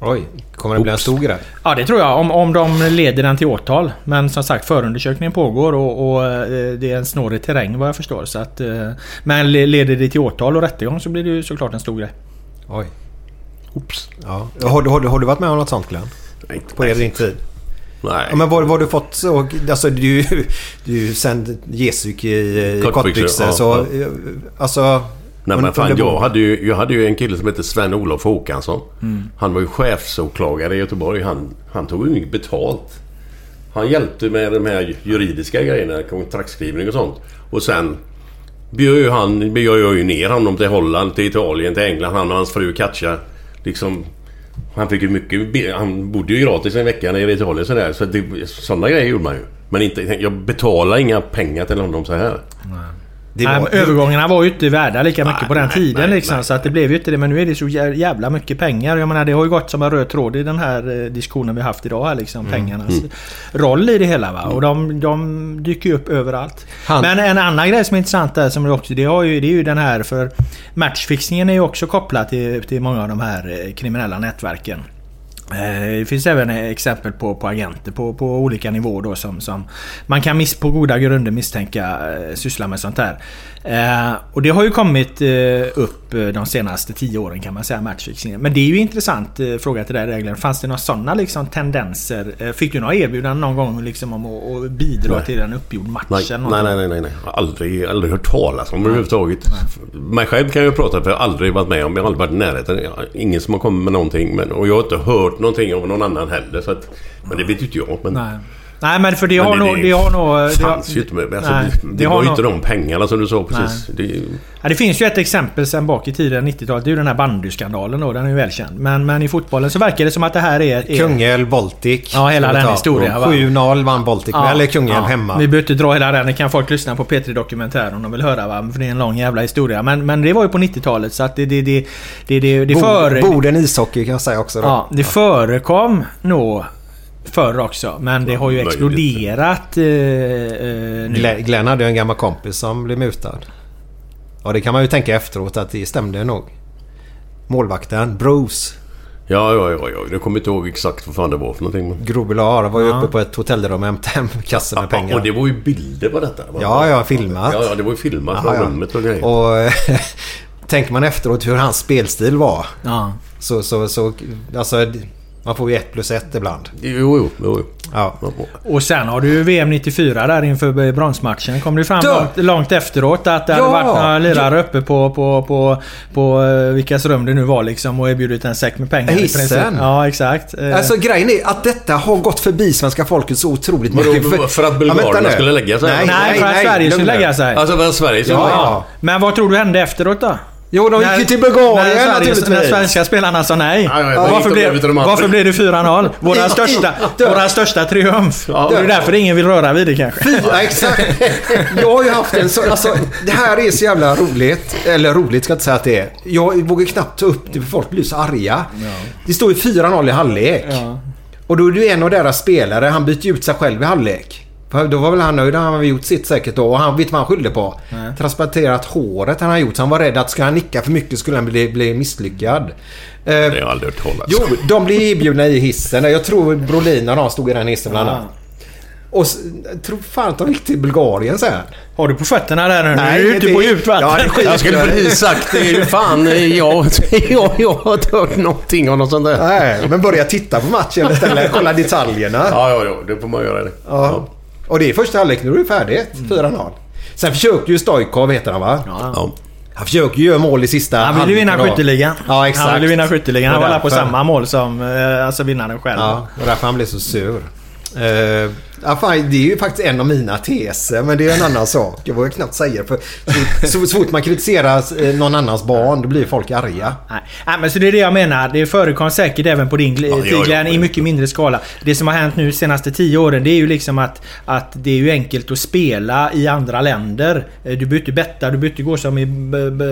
Oj, kommer det bli en stor grej? Ja det tror jag om, om de leder den till åtal. Men som sagt förundersökningen pågår och, och eh, det är en snårig terräng vad jag förstår. Så att, eh, men le- leder det till åtal och rättegång så blir det ju såklart en stor grej. Oj. Oops. Ja. Har, du, har, du, har du varit med om något sånt Glenn? På din tid? Nej. Ja, men vad har du fått så... Alltså du, du är ju sen Jesuk i, i Kortbyxor, ja, så, ja. Alltså... Nej men fan, jag hade, ju, jag hade ju en kille som hette Sven-Olof Håkansson. Mm. Han var ju chefsåklagare i Göteborg. Han, han tog ju inget betalt. Han hjälpte med de här juridiska grejerna, kontraktskrivning och sånt. Och sen bjöd ju han, bjöd jag ju ner honom till Holland, till Italien, till England. Han och hans fru Katja. Liksom... Han fick ju mycket... Han bodde ju gratis en vecka nere i Italien sådär. Så det, sådana grejer gjorde man ju. Men inte, jag betalade inga pengar till honom så här. Nej. Nej, var- övergångarna var ju inte värda lika mycket Nej, på den nej, tiden liksom. Så att det blev ju inte det. Men nu är det så jä- jävla mycket pengar. Jag menar det har ju gått som en röd tråd i den här eh, diskussionen vi haft idag här liksom. Mm. Pengarnas roll i det hela va. Och de, de dyker ju upp överallt. Han- Men en annan grej som är intressant där som är också, det, har ju, det är ju den här för matchfixningen är ju också kopplad till, till många av de här eh, kriminella nätverken. Eh, Det finns även exempel på, på agenter på, på olika nivåer då som, som man kan miss, på goda grunder misstänka eh, sysslar med sånt här. Eh, och det har ju kommit eh, upp eh, de senaste tio åren kan man säga, matchfixningen. Men det är ju intressant eh, fråga till dig Regler. Fanns det några sådana liksom, tendenser? Fick du några erbjudanden någon gång liksom, om att, att bidra Nej. till en uppgjord match? Nej, eller nej, nej, nej, nej. Jag har aldrig, aldrig hört talas om det överhuvudtaget. Mig själv kan jag prata för jag har aldrig varit med om. Jag har aldrig varit i närheten. Ingen som har kommit med någonting. Men, och jag har inte hört någonting av någon annan heller. Så att, men det vet ju inte jag. Men, Nej. Nej men för det har nog... Det har nog... Det det har- fanns ju inte med. Alltså, Nej, det, det var ju inte de pengarna som du sa precis. Det, Ja, det finns ju ett exempel sen bak i tiden, 90-talet. Det är ju den här bandyskandalen då. Den är ju välkänd. Men, men i fotbollen så verkar det som att det här är... är Kungälv, Baltic. Ja, hela den historien, va? 7-0 vann Baltic. Ja, eller Kungälv ja. hemma. Vi behöver inte dra hela den. Det kan folk lyssna på P3 Dokumentär om de vill höra va. För det är en lång jävla historia. Men, men det var ju på 90-talet så att det... Det, det, det, det, det, Bo- före, Boden ishockey kan jag säga också då. ja, det förekom nog förr också. Men det har ju möjligt. exploderat eh, eh, nu. Glenn, Glenn hade ju en gammal kompis som blev mutad. Och det kan man ju tänka efteråt att det stämde nog. Målvakten, Bruce ja, ja, ja, ja. Jag kommer inte ihåg exakt vad fan det var för någonting. Grobelar var ju uppe på ett hotellrum och hämtade hem kassar med ja, pengar. och det var ju bilder på detta. va? Ja, ja, filmat. Ja, ja, det var ju filmat från ja. rummet och grejer. Och [laughs] tänker man efteråt hur hans spelstil var. Ja. Så, så, så alltså, man får ju ett plus ett ibland. Jo, jo, jo. Ja. Och sen har du ju VM 94 där inför bronsmatchen. kom det fram Då- långt, långt efteråt att det hade Ja! varit några lirare uppe på, på, på, på eh, vilkas rum det nu var liksom och erbjudit en säck med pengar. Hissen. Ja, exakt. Eh, Alltså grejen är att detta har gått förbi svenska folket så otroligt mycket. för att Ja, bulgarerna nu. skulle lägga sig? Nej, nej, för att Sverige lugn skulle lägga sig. Alltså, var Sverige som Ja, ja. Men vad tror du hände efteråt då? Jo, de gick ju till Bulgarien när, Sverige, när naturligtvis. svenska spelarna sa nej. Ja, ja, ja, varför, blev, varför blev det 4-0? Våra Ja, största, ja. våra största triumf. Ja. det är därför ingen vill röra vid det kanske. Ja, exakt. [laughs] Jag har ju haft en så... Alltså, det här är så jävla roligt. Eller roligt ska jag inte säga att det är. Jag vågar knappt ta upp det för folk blir så arga. Det står ju 4-0 i halvlek. Ja. Och då är ju en av deras spelare. Han byter ut sig själv i halvlek. För Då var väl han nöjd. Han har väl gjort sitt säkert då. Och han vet vad han skyllde på. Transplanterat håret han har gjort. Så han var rädd att ska han nicka för mycket skulle han bli, bli misslyckad. Eh, Det har jag aldrig hört talas Jo, de blev erbjudna i hissen. Jag tror Brolin och de stod i den hissen bland annat. Och tror fan att de gick till Bulgarien sen. Har du på fötterna där nu? Nej, du är ute det- på djupt vatten. Ja, Jag skulle precis sagt det. är Fan, [laughs] jag, jag, jag har inte hört någonting om något sånt där. Nej, men börja titta på matchen istället. Kolla [laughs] detaljerna. Ja, ja, ja. Det får man göra det. Ja. Och det är första halvlek. Nu är det färdigt. 4-0. Sen försökte ju Stojkov, heter han va? Ja. Han försöker ju göra mål i sista Han ville vinna skytteligan. Ja, exakt. Han ville vinna skytteligan. Han var på samma mål som eh, alltså vinnaren själv. Ja, och därför han blev så sur. Uh, ja, fan, det är ju faktiskt en av mina teser, men det är en annan [laughs] sak. Jag vågar knappt säga det. För så, så, fort man kritiserar eh, någon annans barn, då blir folk arga. Nej. Nej, men så det är det jag menar. Det förekom säkert även på din det. i mycket mindre skala. Det som har hänt nu de senaste tio åren det är ju liksom att, att det är ju enkelt att spela i andra länder. Eh, Du behöver inte betta, du behöver inte gå som i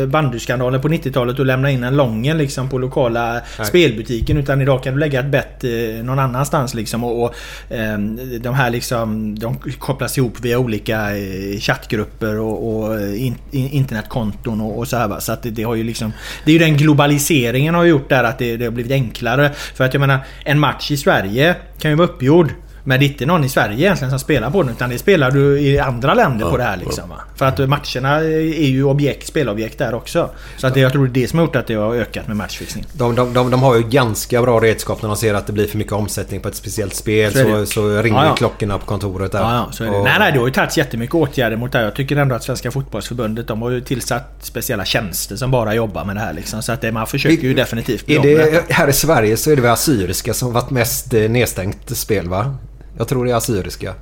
bandyskandalen på 90-talet och lämna in en lången liksom på lokala spelbutiken. Utan idag kan du lägga ett bett eh, någon annanstans liksom. Och, och ehm, de här liksom, de kopplas ihop via olika eh, chattgrupper och, och eh, in, in, internetkonton och, och så här va. Så att det, det har ju liksom... Det är ju den globaliseringen har gjort där att det, det har blivit enklare. För att jag menar, en match i Sverige kan ju vara uppgjord men det är inte någon i Sverige egentligen som spelar på den utan det spelar du i andra länder på det här liksom. Va? För att matcherna är ju objekt, spelobjekt där också. Så att det, jag tror det är det som har gjort att det har ökat med matchfixning. De, de, de, de har ju ganska bra redskap när de ser att det blir för mycket omsättning på ett speciellt spel. Så Så, så, ringer Ja, ja. klockorna på kontoret där. Ja, ja. Och- Nej, nej, det har ju tagits jättemycket åtgärder mot det här. Jag tycker ändå att Svenska Fotbollsförbundet de har ju tillsatt speciella tjänster som bara jobbar med det här liksom. Så att det, man försöker ju definitivt Är det, här i Sverige så är det väl Assyriska som varit mest eh, nedstängt spel va? Jag tror det är Assyriska.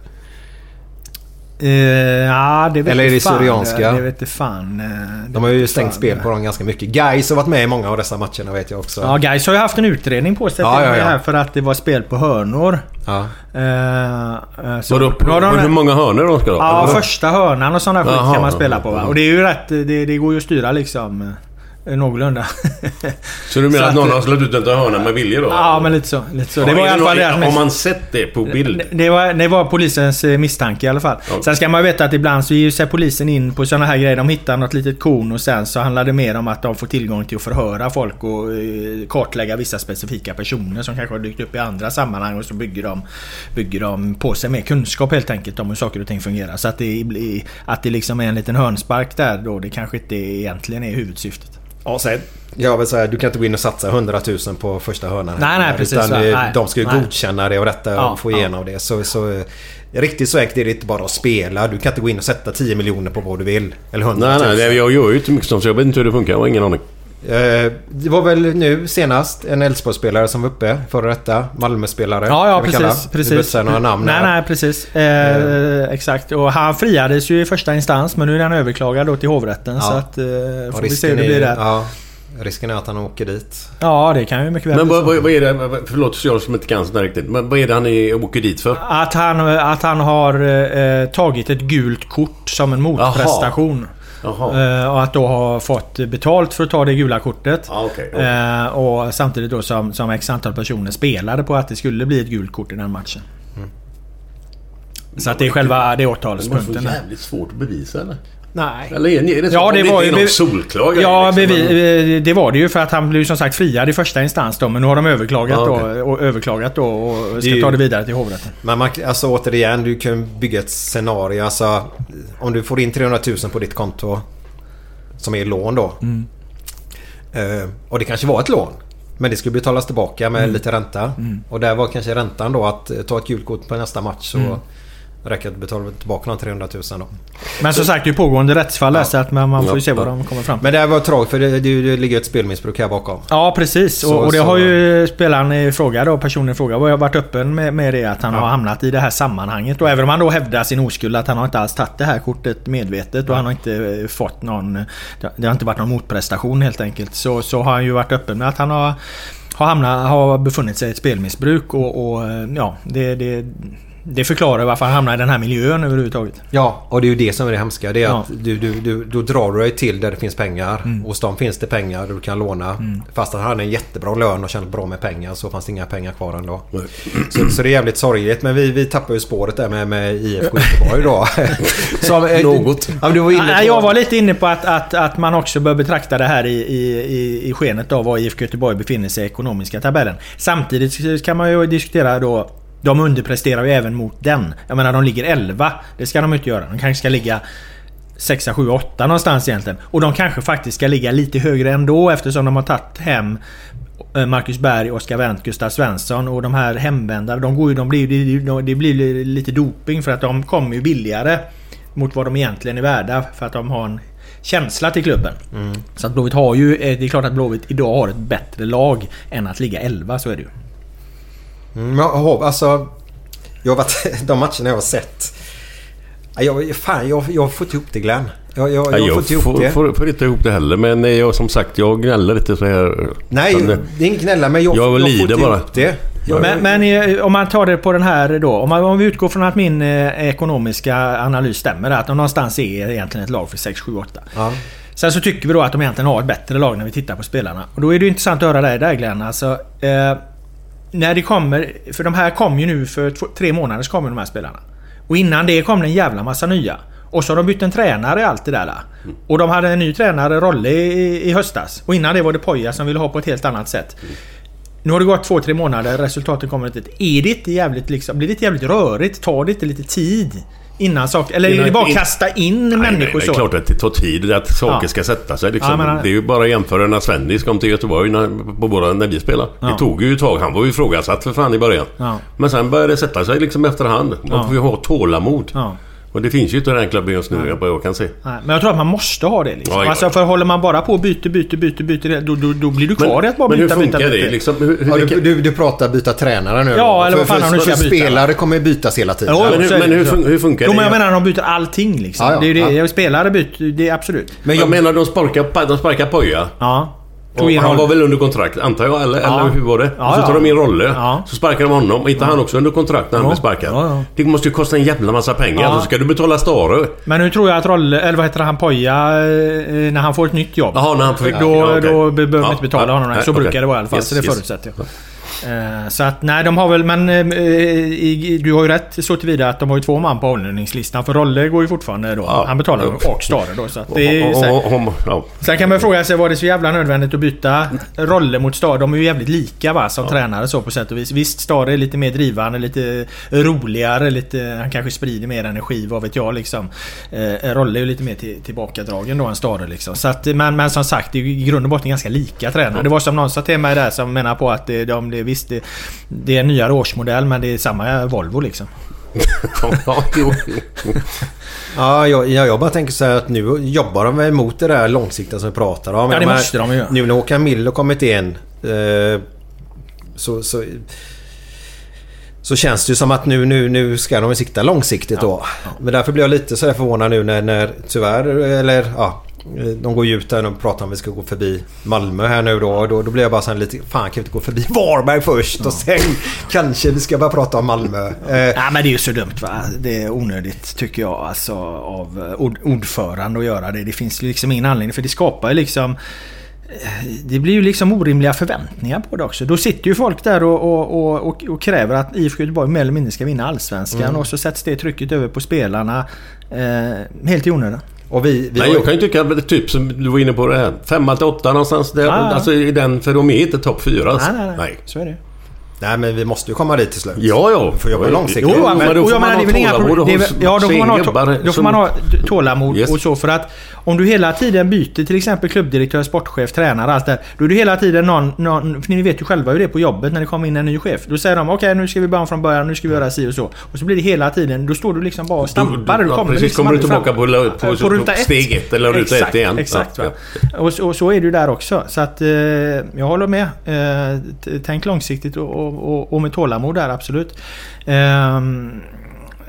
Eh, ja, det vet Eller är det fan. Syrianska? Det vet fan. eh, det De har ju stängt fan. spel på dem ganska mycket. Guys har varit med i många av dessa matcherna vet jag också. Ja, Gais har ju haft en utredning på sig Ja, ja, ja. här för att det var spel på hörnor. Ja. Eh, så- Vadå, har de- hur många hörnor de ska ha? Ja, Eller? första hörnan och sådana skit kan man spela på va. Och det är ju rätt, det, det går ju att styra liksom. Eh, Någorlunda. [laughs] Så du menar Så att någon att- har slagit ut en hörna med vilje då? ja, men lite så. Lite så. Ja, det var i alla fall det- deras Har man sett det på bild? Det var, det var polisens eh, misstanke i alla fall. Ja. Sen ska man veta att ibland så ger sig polisen in på sådana här grejer. De hittar något litet korn och sen så handlar det mer om att de får tillgång till att förhöra folk och eh, kartlägga vissa specifika personer som kanske har dykt upp i andra sammanhang och så bygger de, bygger de på sig mer kunskap helt enkelt om hur saker och ting fungerar. Så att det, att det liksom är en liten hörnspark där då det kanske inte egentligen är huvudsyftet. Ja, sen, jag vill säga, du kan inte gå in och satsa 100 000 på första hörnan. Nej, nej, precis, Utan Nej, de ska ju nej. godkänna det och rätta Ja, och få ja. igenom det. Så, så eh, riktigt så enkelt är det inte bara att spela. Du kan inte gå in och sätta 10 miljoner på vad du vill. Eller 100 Nej, 000. nej, det- jag gör ju inte mycket sånt så jag vet inte hur det funkar. Jag har ingen aning. Eh, Det var väl nu senast en Elfsborgsspelare som var uppe före detta. Malmöspelare. Ja, ja precis. Precis. några namn Nej, här. nej, precis. Eh, exakt. Och han friades ju i första instans men nu är han överklagad då till hovrätten. Ja. Så att... Eh, får vi se hur det blir där. Ja. Ja, risken är att han åker dit. det kan ju mycket väl Men vad, vad, vad är det... Förlåt jag som inte kan sånt riktigt. Men vad är det han är, åker dit för? Att han, att han har eh, tagit ett gult kort som en motprestation. Jaha. Eh, och att då ha fått betalt för att ta det gula kortet. Ja, okej, okej. Eh, och samtidigt då som, som x antal personer spelade på att det skulle bli ett gult kort i den matchen. Så att det är själva det Det måste vara åtalspunkten. jävligt svårt att bevisa eller? Nej. Eller är är det Ja, det det var ju någon solklar Ja, liksom, bevi- eh, det var det ju för att han blev som sagt friad i första instans då. Men nu har de överklagat, Ja, okej. då, och överklagat då och ska ju- ta det vidare till hovrätten. Men man, alltså återigen, du kan bygga ett scenario. Alltså, om du får in 300 000 på ditt konto. Som är lån då. Mm. Eh, och det kanske var ett lån. Men det skulle betalas tillbaka med Mm. lite ränta. Och där var kanske räntan då att ta ett gult kort på nästa match. Mm. Räcker att betala tillbaka de 300 000 då. Men som sagt, det är pågående rättsfall där, så att man, man får ju Ja, se vad ja. de kommer fram. Men det här var tragiskt för det, det, det ligger ett spelmissbruk här bakom. Ja precis Så- och, och det så- har ju spelaren i fråga då, personen i fråga, har varit öppen med, med det att han har hamnat i det här sammanhanget. Och även om han då hävdar sin oskuld att han har inte alls tagit det här kortet medvetet och han har inte eh, fått någon... det- Det har inte varit någon motprestation helt enkelt. Så, så har han ju varit öppen med att han har, har, hamnat, har befunnit sig i ett spelmissbruk och, och eh, ja, det, det, det förklarar varför han hamnar i den här miljön överhuvudtaget. Ja, och det är ju det som är det hemska. Det är Ja. att du, du, du, då drar du dig till där det finns pengar. Mm. Hos dem finns det pengar du kan låna. Fast att han hade en jättebra lön och tjänat bra med pengar så fanns det inga pengar kvar ändå. Så, så det är jävligt sorgligt. Men vi, vi tappar ju spåret där med, med IFK Göteborg då. [laughs] Som, eh, Något. Ja, du var inne på... Jag var lite inne på att, att, att man också bör betrakta det här i, i, i, i skenet av var IFK Göteborg befinner sig i ekonomiska tabellen. Samtidigt kan man ju diskutera då de underpresterar ju även mot den. Jag menar de ligger 11. Det ska de inte göra. De kanske ska ligga 6, 7, 8 någonstans egentligen. Och de kanske faktiskt ska ligga lite högre ändå eftersom de har tagit hem eh, Marcus Berg, Oskar Wendt, Gustav Svensson och de här hemvändare. De, går ju, de blir, det blir lite doping för att de kommer ju billigare mot vad de egentligen är värda för att de har en känsla till klubben. Så att Blåvitt har ju... eh, Det är klart att Blåvitt idag har ett bättre lag än att ligga 11, så är det ju. Mm, jag har, alltså... Jag har varit, [laughs] de matcherna jag har sett. Ja, Jag, fan, jag, jag har fått ihop det Glenn. Jag, jag, jag, jag fått ihop får, det. får, får inte ihop det heller. Men jag, som sagt, jag gnäller lite så här. Nej, Men, det är ingen gnälla men jag, Jag jag, lider får inte bara. ihop det. Jag, Men, men eh, om man tar det på den här då. Om, man, om vi utgår från att min eh, ekonomiska analys stämmer. Att de någonstans är egentligen ett lag för 6, 7, 8. ja. Sen så tycker vi då att de egentligen har ett bättre lag när vi tittar på spelarna. Och då är det ju intressant att höra dig där Glenn. Alltså, eh, när det kommer... För de här kom ju nu för två, tre månader så kommer de här spelarna. Och innan det kom det en jävla massa nya. Och så har de bytt en tränare i allt det där. Och de hade en ny tränare, Rolle, i, i höstas. Och innan det var det Poja som ville ha på ett helt annat sätt. Nu har det gått två, tre månader, resultaten kommer inte. Är det inte jävligt liksom... Blir det inte jävligt rörigt? Tar det inte lite tid? Innan saker... Eller är Innan- det bara att in- kasta in Nej, människor nej, det är så? klart att det tar tid att saker Ja. ska sätta sig. Liksom. Ja, men- Det är ju bara att jämföra när Svennis kom till Göteborg när, på våra, när vi spelade. Ja. Det tog ju ett tag. Han var ju ifrågasatt för fan i början. Ja. Men sen började det sätta sig liksom efterhand. Man får ju ha tålamod. Ja. Och det finns ju inte klubben just nu, vad jag kan se. Nej, men jag tror att man måste ha det liksom. Ja, ja, alltså, ja. för håller man bara på och byter, byter, byter, byter, då, då, då blir du kvar i att bara men byta, hur funkar byta, byta. det? Liksom, hur, hur, Ja, du, du, du pratar byta tränare nu Ja, eller vad för, fan för, de nu för byta. Spelare kommer ju bytas hela tiden. Jo, men hur- men hur fun- hur funkar jo, det? men jag menar de byter allting liksom. Ja, ja, det är ju det. ja. Spelare byter, det är absolut. Men jag menar de sparkar, de sparkar Poja. Ja. Tog in han var väl under kontrakt antar jag, eller, Ja. eller hur var det? Ja, och så tar de in Rolle. Ja. Så sparkar de honom. Och inte han också under kontrakt när han blir sparkad? Det måste ju kosta en jävla massa pengar. Ja. Så ska du betala Stare. Men nu tror jag att Rolle, eller vad heter han, Poja, eh, när han får ett nytt jobb. Jaha, när han får... Då, okej. då behöver man inte betala honom. så brukar det vara i alla fall. Yes, så det yes. förutsätter jag. Eh, Så att nej, de har väl... Men eh, i- du har ju rätt så tillvida att de har ju två man på avlöningslistan. För Rolle går ju fortfarande då. Ja. Han betalar Ja. och Stare då. Så att det är ja. Sen kan man fråga sig, var det så jävla nödvändigt att byta roller mot Stare? De är ju jävligt lika va, som tränare så på sätt och vis. Visst, Stare är lite mer drivande, lite roligare, lite, han kanske sprider mer energi, vad vet jag liksom. Eh, Rolle är ju lite mer till, tillbakadragen då än Stare liksom. Så att, men, men som sagt, det är ju i grund och botten ganska lika tränare. Det var som någon sa till mig där som menar på att de, det, visst, det, det är en nyare årsmodell men det är samma Volvo liksom. [laughs] Ja. Ja, jag, ja, jag bara tänker så här att nu jobbar de väl emot det där långsiktiga som vi pratar om. Ja, det måste de ju. Nu när Håkan Mill har kommit in eh, så, så, så känns det ju som att nu, nu, nu ska de sikta långsiktigt då. Men därför blir jag lite så här förvånad nu när, när tyvärr, eller ja, de går ju ut där och pratar om vi ska gå förbi Malmö här nu då. Och då, då blir jag bara så här lite, fan kan vi inte gå förbi Varberg först och sen kanske vi ska börja prata om Malmö. Eh, Ja men det är ju så dumt va. Det är onödigt tycker jag alltså av eh, ord, ordförande att göra det. Det finns ju liksom ingen anledning för det skapar ju liksom eh, det blir ju liksom orimliga förväntningar på det också. Då sitter ju folk där och, och, och, och, och kräver att IFK Göteborg mer eller mindre ska vinna Allsvenskan Mm. och så sätts det trycket över på spelarna. Eh, helt i onödan. Och vi, vi Nej, jag kan ju tycka typ som du var inne på det här. Femma till åtta någonstans. Där, ja. Alltså i den, för de är inte topp fyra. alltså. Nej, nej, nej, Så är det. Nej men vi måste ju komma dit till slut. Ja, ja. Vi får jobba långsiktigt. Jo, men men, då får jag man ha tålamod Det hos Ja, då får man ha, gubbar då får man ha tålamod Yes. och så för att om du hela tiden byter till exempel klubbdirektör, sportchef, tränare, allt det där, Då är det hela tiden någon, någon... För ni vet ju själva hur det är på jobbet när det kommer in en ny chef. Då säger de okej nu ska vi börja om från början, nu ska vi göra si och så. Och så blir det hela tiden, då står du liksom bara och stampar. Du ja, kommer precis. liksom Kommer du tillbaka fram. på, på, på, ruta ett. steg ett eller ruta exakt, ett igen. Exakt. Ja, va. Och, så- och så är det ju där också. Så att eh, jag håller med. Eh, tänk långsiktigt och, och, och, med tålamod där, absolut. Ehm,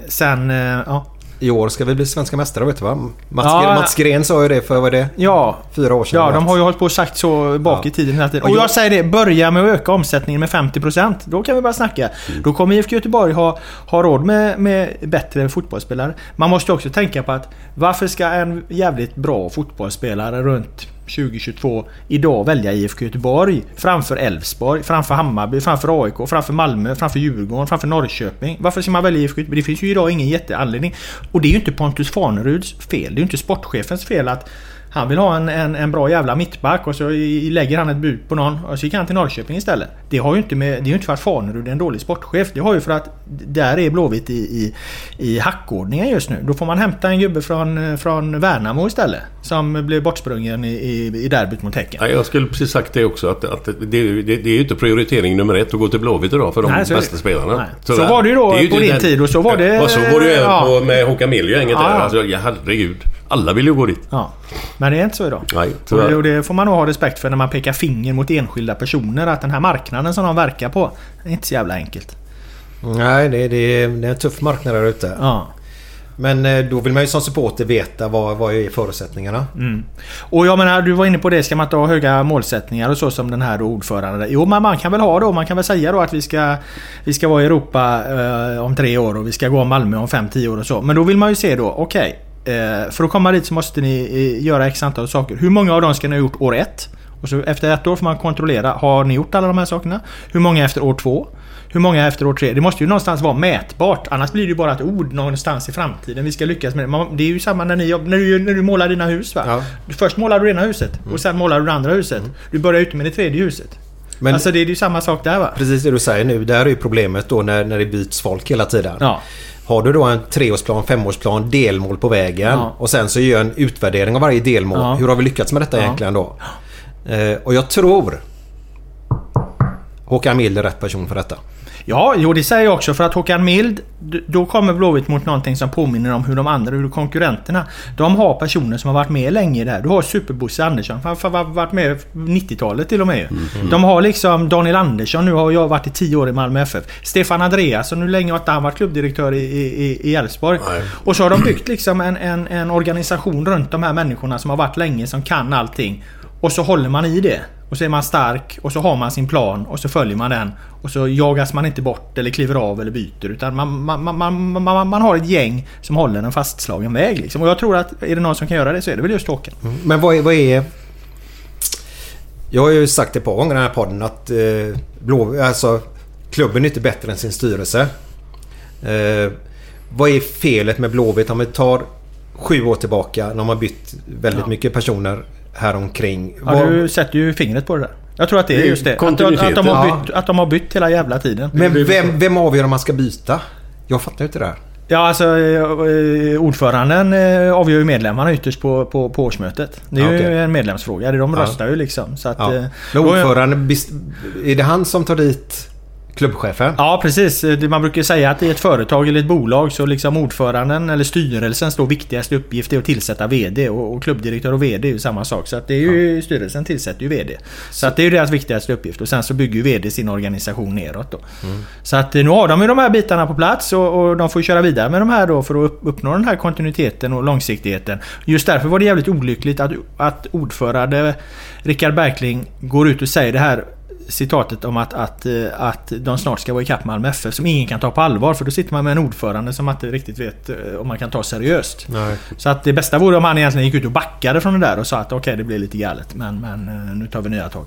sen, eh, ja. I år ska vi bli svenska mästare vet du va? Mats, Ja, Gren, Mats Gren sa ju det för vad det? Ja, Fyra år sedan. Ja, de har ju hållit på och sagt så bak Ja. i tiden hela tiden. Och Och jag- jag säger det, börja med att öka omsättningen med 50%. Då kan vi börja snacka. Då kommer IFK Göteborg ha, ha råd med, med bättre fotbollsspelare. Man måste också tänka på att varför ska en jävligt bra fotbollsspelare runt 2022 idag välja IFK Göteborg framför Elfsborg, framför Hammarby, framför AIK, framför Malmö, framför Djurgården, framför Norrköping. Varför ska man välja IFK Göteborg? Det finns ju idag ingen jätteanledning. Och det är ju inte Pontus Farneruds fel. Det är ju inte sportchefens fel att han vill ha en, en, en bra jävla mittback och så lägger han ett bud på någon och så gick han till Norrköping istället. Det har ju inte med... Det är ju inte för att Farnerud är en dålig sportchef. Det har ju för att där är Blåvitt i, i, i hackordningen just nu. Då får man hämta en gubbe från, från Värnamo istället. Som blev bortsprungen i, i, i derbyt mot Häcken. Nej, jag skulle precis sagt det också. Att, att det, det, det är ju inte prioritering nummer ett att gå till Blåvitt idag för de Nej, det. bästa spelarna. Nej. Så var det ju då är på din den- tid och så var det- Och så var det ju ja. med Håkan Mill gänget Ja, där. ja. Alltså, ja, herregud. Alla vill ju gå dit. Ja. Men det är inte så idag. Nej, tyvärr. det, och det får man nog ha respekt för när man pekar finger mot enskilda personer. Att den här marknaden som de verkar på, är inte så jävla enkelt. Nej, det, det, det är en tuff marknad där ute. Ja. Men eh, då vill man ju som supporter veta vad, vad är förutsättningarna. Mm. Och jag menar, du var inne på det. Ska man inte ha höga målsättningar och så som den här ordföranden? Jo, men man kan väl ha då. Man kan väl säga då att vi ska, vi ska vara i Europa eh, om tre år och vi ska gå om Malmö om fem, tio år och så. Men då vill man ju se då, okej. eh, för att komma dit så måste ni eh, göra x antal saker. Hur många av dem ska ni ha gjort år ett? Och så efter ett år får man kontrollera. Har ni gjort alla de här sakerna? Hur många efter år två? Hur många efter år tre? Det måste ju någonstans vara mätbart. Annars blir det ju bara ett ord någonstans i framtiden. Vi ska lyckas med det. Det är ju samma när, ni, när, du, när du målar dina hus va? Ja. Först målar du det ena huset och sen målar du det andra huset. Du börjar ute med det tredje huset. Men- alltså det är ju samma sak där va? Precis det du säger nu. Där är ju problemet då när, när det byts folk hela tiden. Ja. Har du då en treårsplan, femårsplan, delmål på vägen Ja. och sen så gör en utvärdering av varje delmål. Ja. Hur har vi lyckats med detta Ja. egentligen då? Eh, och jag tror Håkan Mild är rätt person för detta. Ja, jo det säger jag också. För att Håkan Mild, då kommer Blåvitt mot någonting som påminner om hur de andra, hur konkurrenterna, de har personer som har varit med länge här. Du har Super-Bosse Andersson, han har varit med 90-talet till och med. De har liksom Daniel Andersson, nu har jag varit i 10 år i Malmö FF. Stefan Andreasson, hur länge har inte han varit klubbdirektör i- Elfsborg? Och så har de byggt liksom en, en, en organisation runt de här människorna som har varit länge, som kan allting. Och så håller man i det. Och så är man stark och så har man sin plan och så följer man den. Och så jagas man inte bort eller kliver av eller byter. Utan man, man, man, man, man, har ett gäng som håller en fastslagen väg. Liksom. Och jag tror att är det någon som kan göra det så är det väl just Håkan. Men vad är... Vad är jag har ju sagt ett par gånger i den här podden att eh, Blå, alltså, klubben är inte bättre än sin styrelse. Eh, vad är felet med Blåvitt om vi tar sju år tillbaka när man bytt väldigt Ja. mycket personer här omkring. Ja, Vad- du sätter ju fingret på det där. Jag tror att det är just det. Att, kontinuiteten. att, de har Ja. bytt, att de har bytt hela jävla tiden. Men vem, vem avgör om man ska byta? Jag fattar ju inte det där. Ja, alltså eh, ordföranden eh, avgör ju medlemmarna ytterst på, på, på årsmötet. Det är Ja, ju en medlemsfråga. De Ja. röstar ju liksom. Så att, Ja. eh, Men ordföranden, är det han som tar dit klubbchefen? Ja precis. Det- Man brukar säga att i ett företag eller ett bolag så liksom ordföranden eller styrelsens då viktigaste uppgift är att tillsätta VD och, klubbdirektör och VD är ju samma sak. Så att det är ju styrelsen tillsätter ju VD. Så att det är ju deras viktigaste uppgift och sen så bygger ju VD sin organisation neråt då. Så att eh, nu har de ju de här bitarna på plats och, och de får köra vidare med de här då för att upp, uppnå den här kontinuiteten och långsiktigheten. Just därför var det jävligt olyckligt att, att ordförande Rickard Berkling går ut och säger det här citatet om att, att, eh, att de snart ska vara ikapp Malmö FF som ingen kan ta på allvar för då sitter man med en ordförande som man inte riktigt vet eh, om man kan ta seriöst. Nej. Så att det bästa vore om han egentligen gick ut och backade från det där och sa att okej det blir lite galet men, men eh, nu tar vi nya tag.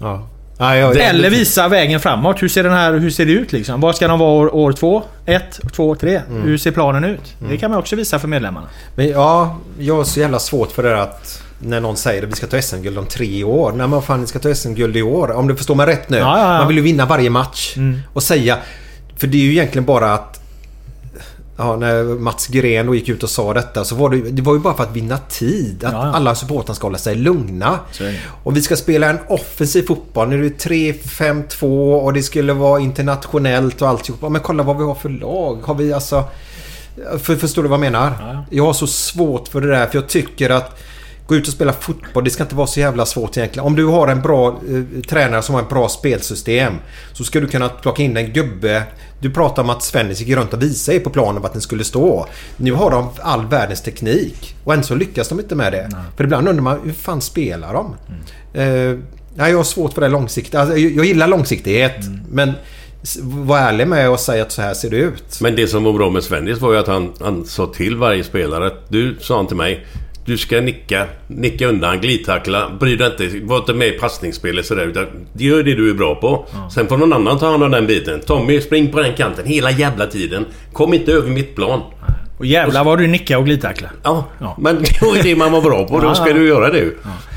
Ja. Nej, jag, Eller visa vägen framåt. Hur ser, den här, hur ser det ut liksom? Var ska de vara år, år två? Ett, två, tre? Hur ser planen ut? Det kan man också visa för medlemmarna. Men ja, jag har så jävla svårt för det där att när någon säger att vi ska ta SM-guld om tre år. Men vad fan, ska ta SM-guld i år. Om du förstår mig rätt nu. Ja, ja, ja. Man vill ju vinna varje match. Mm. Och säga... För det är ju egentligen bara att... Ja, när Mats Gren då gick ut och sa detta så var det, det var ju bara för att vinna tid. Att alla supportrar ska hålla sig lugna. Och vi ska spela en offensiv fotboll. Nu är det 3-5-2 och det skulle vara internationellt och alltihopa. Men kolla vad vi har för lag. Har vi alltså... För, förstår du vad jag menar? Ja. Jag har så svårt för det där för jag tycker att Gå ut och spela fotboll, det ska inte vara så jävla svårt egentligen. Om du har en bra eh, tränare som har ett bra spelsystem så ska du kunna plocka in en gubbe. Du pratar om att Svennis gick runt och visade er på planen vart den skulle stå. Nu har de all världens teknik och än så lyckas de inte med det. För ibland undrar man hur fan spelar de? Eh, nej, jag har svårt för det långsiktiga. Alltså, jag, jag gillar långsiktighet men s- var ärlig med och säga att så här ser det ut. Men det som var bra med Svennis var ju att han, han sa till varje spelare att du, sa han till mig, du ska nicka, nicka undan, glidtackla, bry dig inte, var inte med i passningsspelet sådär utan gör det du är bra på. Sen får någon annan ta hand om den biten. Tommy, spring på den kanten hela jävla tiden. Kom inte över mitt plan. Och jävlar vad du nickar och glidtacklar. Ja, Ja. men det var det man var bra på. Då Ja, ska ja. du göra det.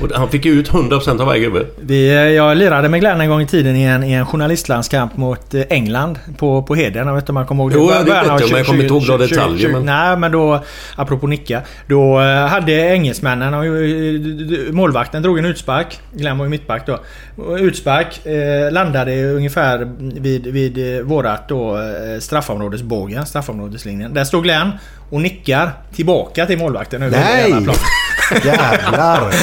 Och han fick ju ut 100% av varje gubbe. Vi, eh, jag lirade med Glenn en gång i tiden i en, i en journalistlandskamp mot eh, England på, på Heden. Jag vet inte om man kommer ihåg det. Jo, Början vet jag, men jag kommer inte ihåg några 20, detaljer, 20, men- Nej, men då... Apropå nicka. Då eh, hade engelsmännen... och, Målvakten drog en utspark. Glenn var ju mittback då. Utspark eh, landade ungefär vid, vid vårat då straffområdesbågen, straffområdeslinjen. Där stod Glenn och nickar tillbaka till målvakten över Nej! [laughs] Jävlar!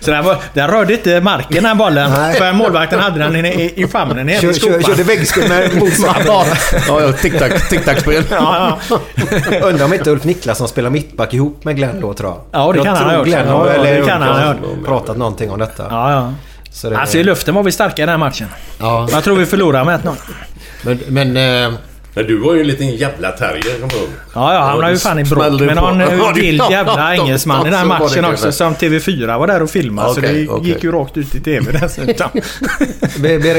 [laughs] Så den, var, den rörde inte marken den bollen. Nej. För målvakten hade den i, i, i famnen Kör, i kör, körde väggskott med [laughs] motståndaren. Ja, ja, tic-tac- tic-tac-spel. Ja, ja. Undrar om inte Ulf Niklasson spelar mittback ihop med Glenn då tror jag. Ja, det jag kan han ha gjort. Glenn har, Ja, eller det kan han ha pratat någonting om detta. ja, ja. Så det, Alltså i luften var vi starka i den här matchen. ja. Jag tror vi förlorade med 1-0. Men, men eh, Men du var ju en liten jävla terrier, kommer jag ihåg. Ja, ja, han hamnade ju fan i bråk med någon eh, [laughs] vild jävla engelsman i den matchen också. Som TV4 var där och filmade. så det gick ju rakt ut i TV dessutom. [laughs]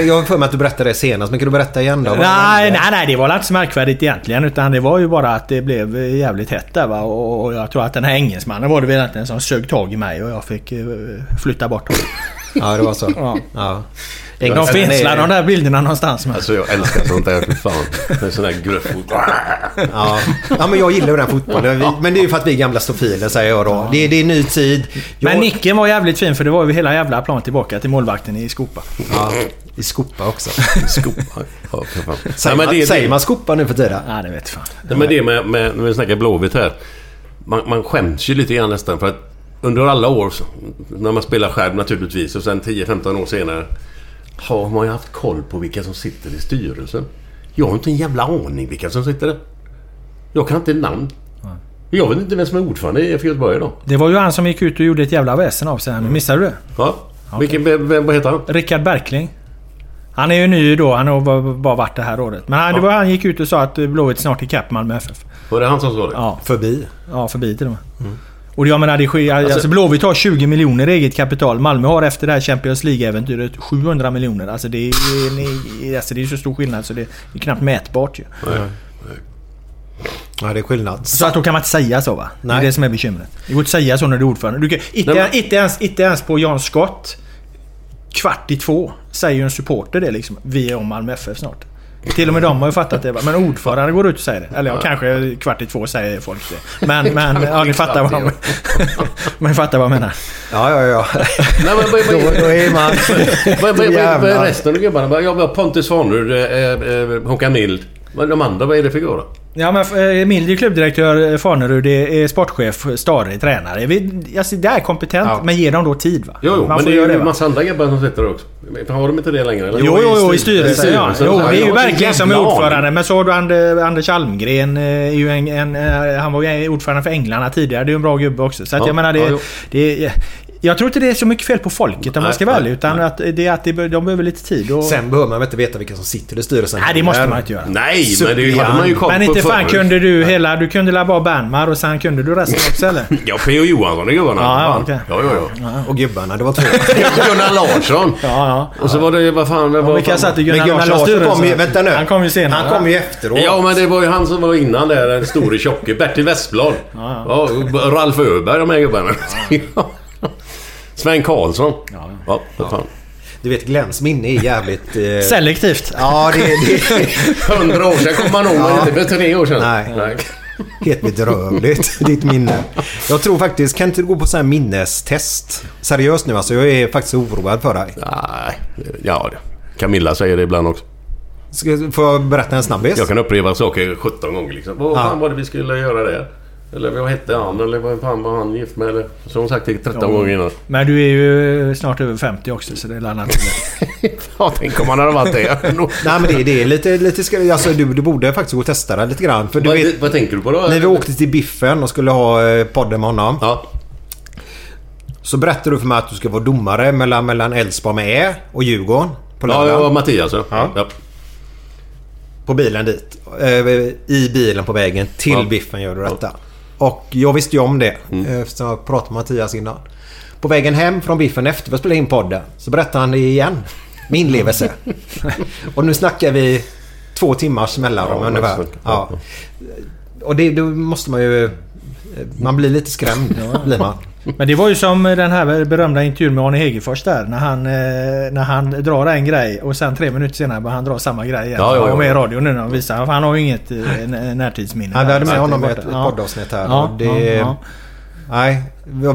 jag har för mig att du berättade det senast, men kan du berätta igen då? Nej, nej, nej, det var inte så märkvärdigt egentligen. Utan det var ju bara att det blev eh, jävligt hett där va. Och, och jag tror att den här engelsmannen var det väl egentligen som sög tag i mig och jag fick eh, flytta bort honom. Ja, det var så. Ja. De Jag- fenslar de där bilderna någonstans. Men. Alltså jag älskar sånt där. Fy fan. Med sån där gruffot. Ja. ja, men jag gillar ju den fotbollen. Men det är ju för att vi är gamla stofiler säger jag då. Det är, det är ny tid. Jag, Men nicken var jävligt fin för det var ju hela jävla plan tillbaka till målvakten i Skopa. Ja, I skopa också. [laughs] Skopa. Ja, för fan. Säger, Nej, men man, det- säger det- man skopa nu för tiden? Ja, det vet fan. Nej, men det med, med, när vi snackar Blåvitt här. Man, man skäms ju lite grann nästan för att under alla år, när man spelar själv naturligtvis och sen 10-15 år senare har man ju haft koll på vilka som sitter i styrelsen. Jag har inte en jävla aning vilka som sitter där. Jag kan inte namn. Jag vet inte vem som är ordförande i IFK Göteborg idag. Det var ju han som gick ut och gjorde ett jävla väsen av sig här nu. Missade du det? Ja. Vilken, vem, vem, vad heter han? Rickard Berkling. Han är ju ny då. Han har bara- varit det här året. Men han, det var han gick ut och sa att Blåvitt snart är ikapp Malmö FF. Var det han som sa det? Ja, Förbi. ja förbi till och med. Och jag menar, det sker, alltså, Blåvitt har 20 miljoner eget kapital. Malmö har efter det här Champions League-äventyret 700 miljoner. Alltså det är, är, alltså det är så stor skillnad så det är knappt mätbart ju. Ja, det är skillnad. Så att då kan man inte säga så va? Det är Nej. det som är bekymret. Det går inte att säga så när du är ordförande. Du kan, inte, Nej, men- inte, ens, inte ens på Jan Scott kvart i två säger ju en supporter det liksom. Vi är om Malmö FF snart. Till och med de har ju fattat det. Men ordförande går ut och säger det. Eller ja, kanske kvart i två säger folk det. Men, men ja, ni fattar vad jag Men [laughs] ni fattar vad jag menar. Ja, ja, ja. Nej, men, vad, Då, då är man... [laughs] vad, är resten av gubbarna? Ja, vi har Pontus Svanerud, eh, eh, Håkan Mild. Men de andra, vad är det för gubbar? Ja men eh, är klubbdirektör, eh, Fanerud är sportchef, Stare tränare. Vi, alltså, det är kompetent, Ja. men ge dem då tid va? Jo, jo Man men det är ju en massa andra gubbar som sitter där också. Har de inte det längre? Eller? Jo, jo, jo, i styrelsen ja. Jo, det är ju verkligen som är ordförande. Men så har du Ander, Anders Almgren. eh, Är ju en, en, han var ju ordförande för Änglarna tidigare. Det är ju en bra gubbe också. Så att Ja, jag menar det... ja, det jag tror inte det är så mycket fel på folket om man ska nej, Utan nej. att det är att det, de behöver lite tid. Och, Sen behöver man väl inte veta vilka som sitter i styrelsen. nej, det måste man inte göra. Nej, men det hade man ju koll Men inte fan förut. kunde du hela... Du kunde la bara Bernmar och sen kunde du resten också eller? [laughs] Ja, P.O. Johansson är gubbarna. Ja, ja, okej. ja, ja, ja. Och gubbarna, det var två. [laughs] Gunnar Larsson. Ja, ja. Och så var det, vad fan... Vad, vilka fan- satt i Gunnar Gunnar Larssons Larsson kom ju... Vänta nu. Han kom ju senare. Han kom ju efteråt. Ja, men det var ju han som var innan där, den store tjocke. Bertil Westblad. Ja, och Ralf Öberg, de här gubbarna. [laughs] Sven Karlsson. Ja, ja. för fan. Du vet, Glenns minne är jävligt... Eh... Selektivt. Ja, det, det är [laughs] Hundra år sedan kom man ihåg, men inte för tre år sedan. Nej. helt bedrövligt, [laughs] ditt minne. Jag tror faktiskt, kan inte du gå på sån här minnestest? Seriöst nu alltså, jag är faktiskt oroad för dig. Nej, ja. Camilla säger det ibland också. Ska, får jag berätta en snabbis? Jag kan upprepa saker 17 gånger liksom. Vad Ja. fan var det vi skulle göra där? Eller vad hette han? Eller vad fan var han gift med? Eller, hon sagt det 13 Ja. gånger innan. Men du är ju snart över 50 också så det är annat. [laughs] Ja, tänk om han hade varit det. [laughs] Nej men det, det är lite... lite ska, alltså, du, du borde faktiskt gå och testa det lite grann. För du vad, vet, vad tänker du på då? när vi åkte till Biffen och skulle ha eh, podden med honom. Ja. Så berättade du för mig att du ska vara domare mellan, mellan Elfsborg med Ä och Djurgården. På Ja, lördagen. ja, Mattias ja. Ja. ja. På bilen dit. Eh, I bilen på vägen till Ja. Biffen gör du detta. Och jag visste ju om det. Mm. eh, Eftersom jag pratade med Mattias innan. På vägen hem från Biffen efter vi spelade in podden. Så berättade han det igen. Med inlevelse. [laughs] och nu snackar vi två timmars mellanrum Ja, ungefär. Ja. Och det då måste man ju... Man blir lite skrämd. blir man. Men det var ju som den här berömda intervjun med Arne Hegerfors där. När han, eh, när han drar en grej och sen tre minuter senare börjar han dra samma grej igen. Ja, ja, Han var ja. med i radio nu när de visar. Han har ju inget eh, närtidsminne. Ja, vi hade med honom i ett, Ja. poddavsnitt här. Ja, och det, ja, ja. Nej,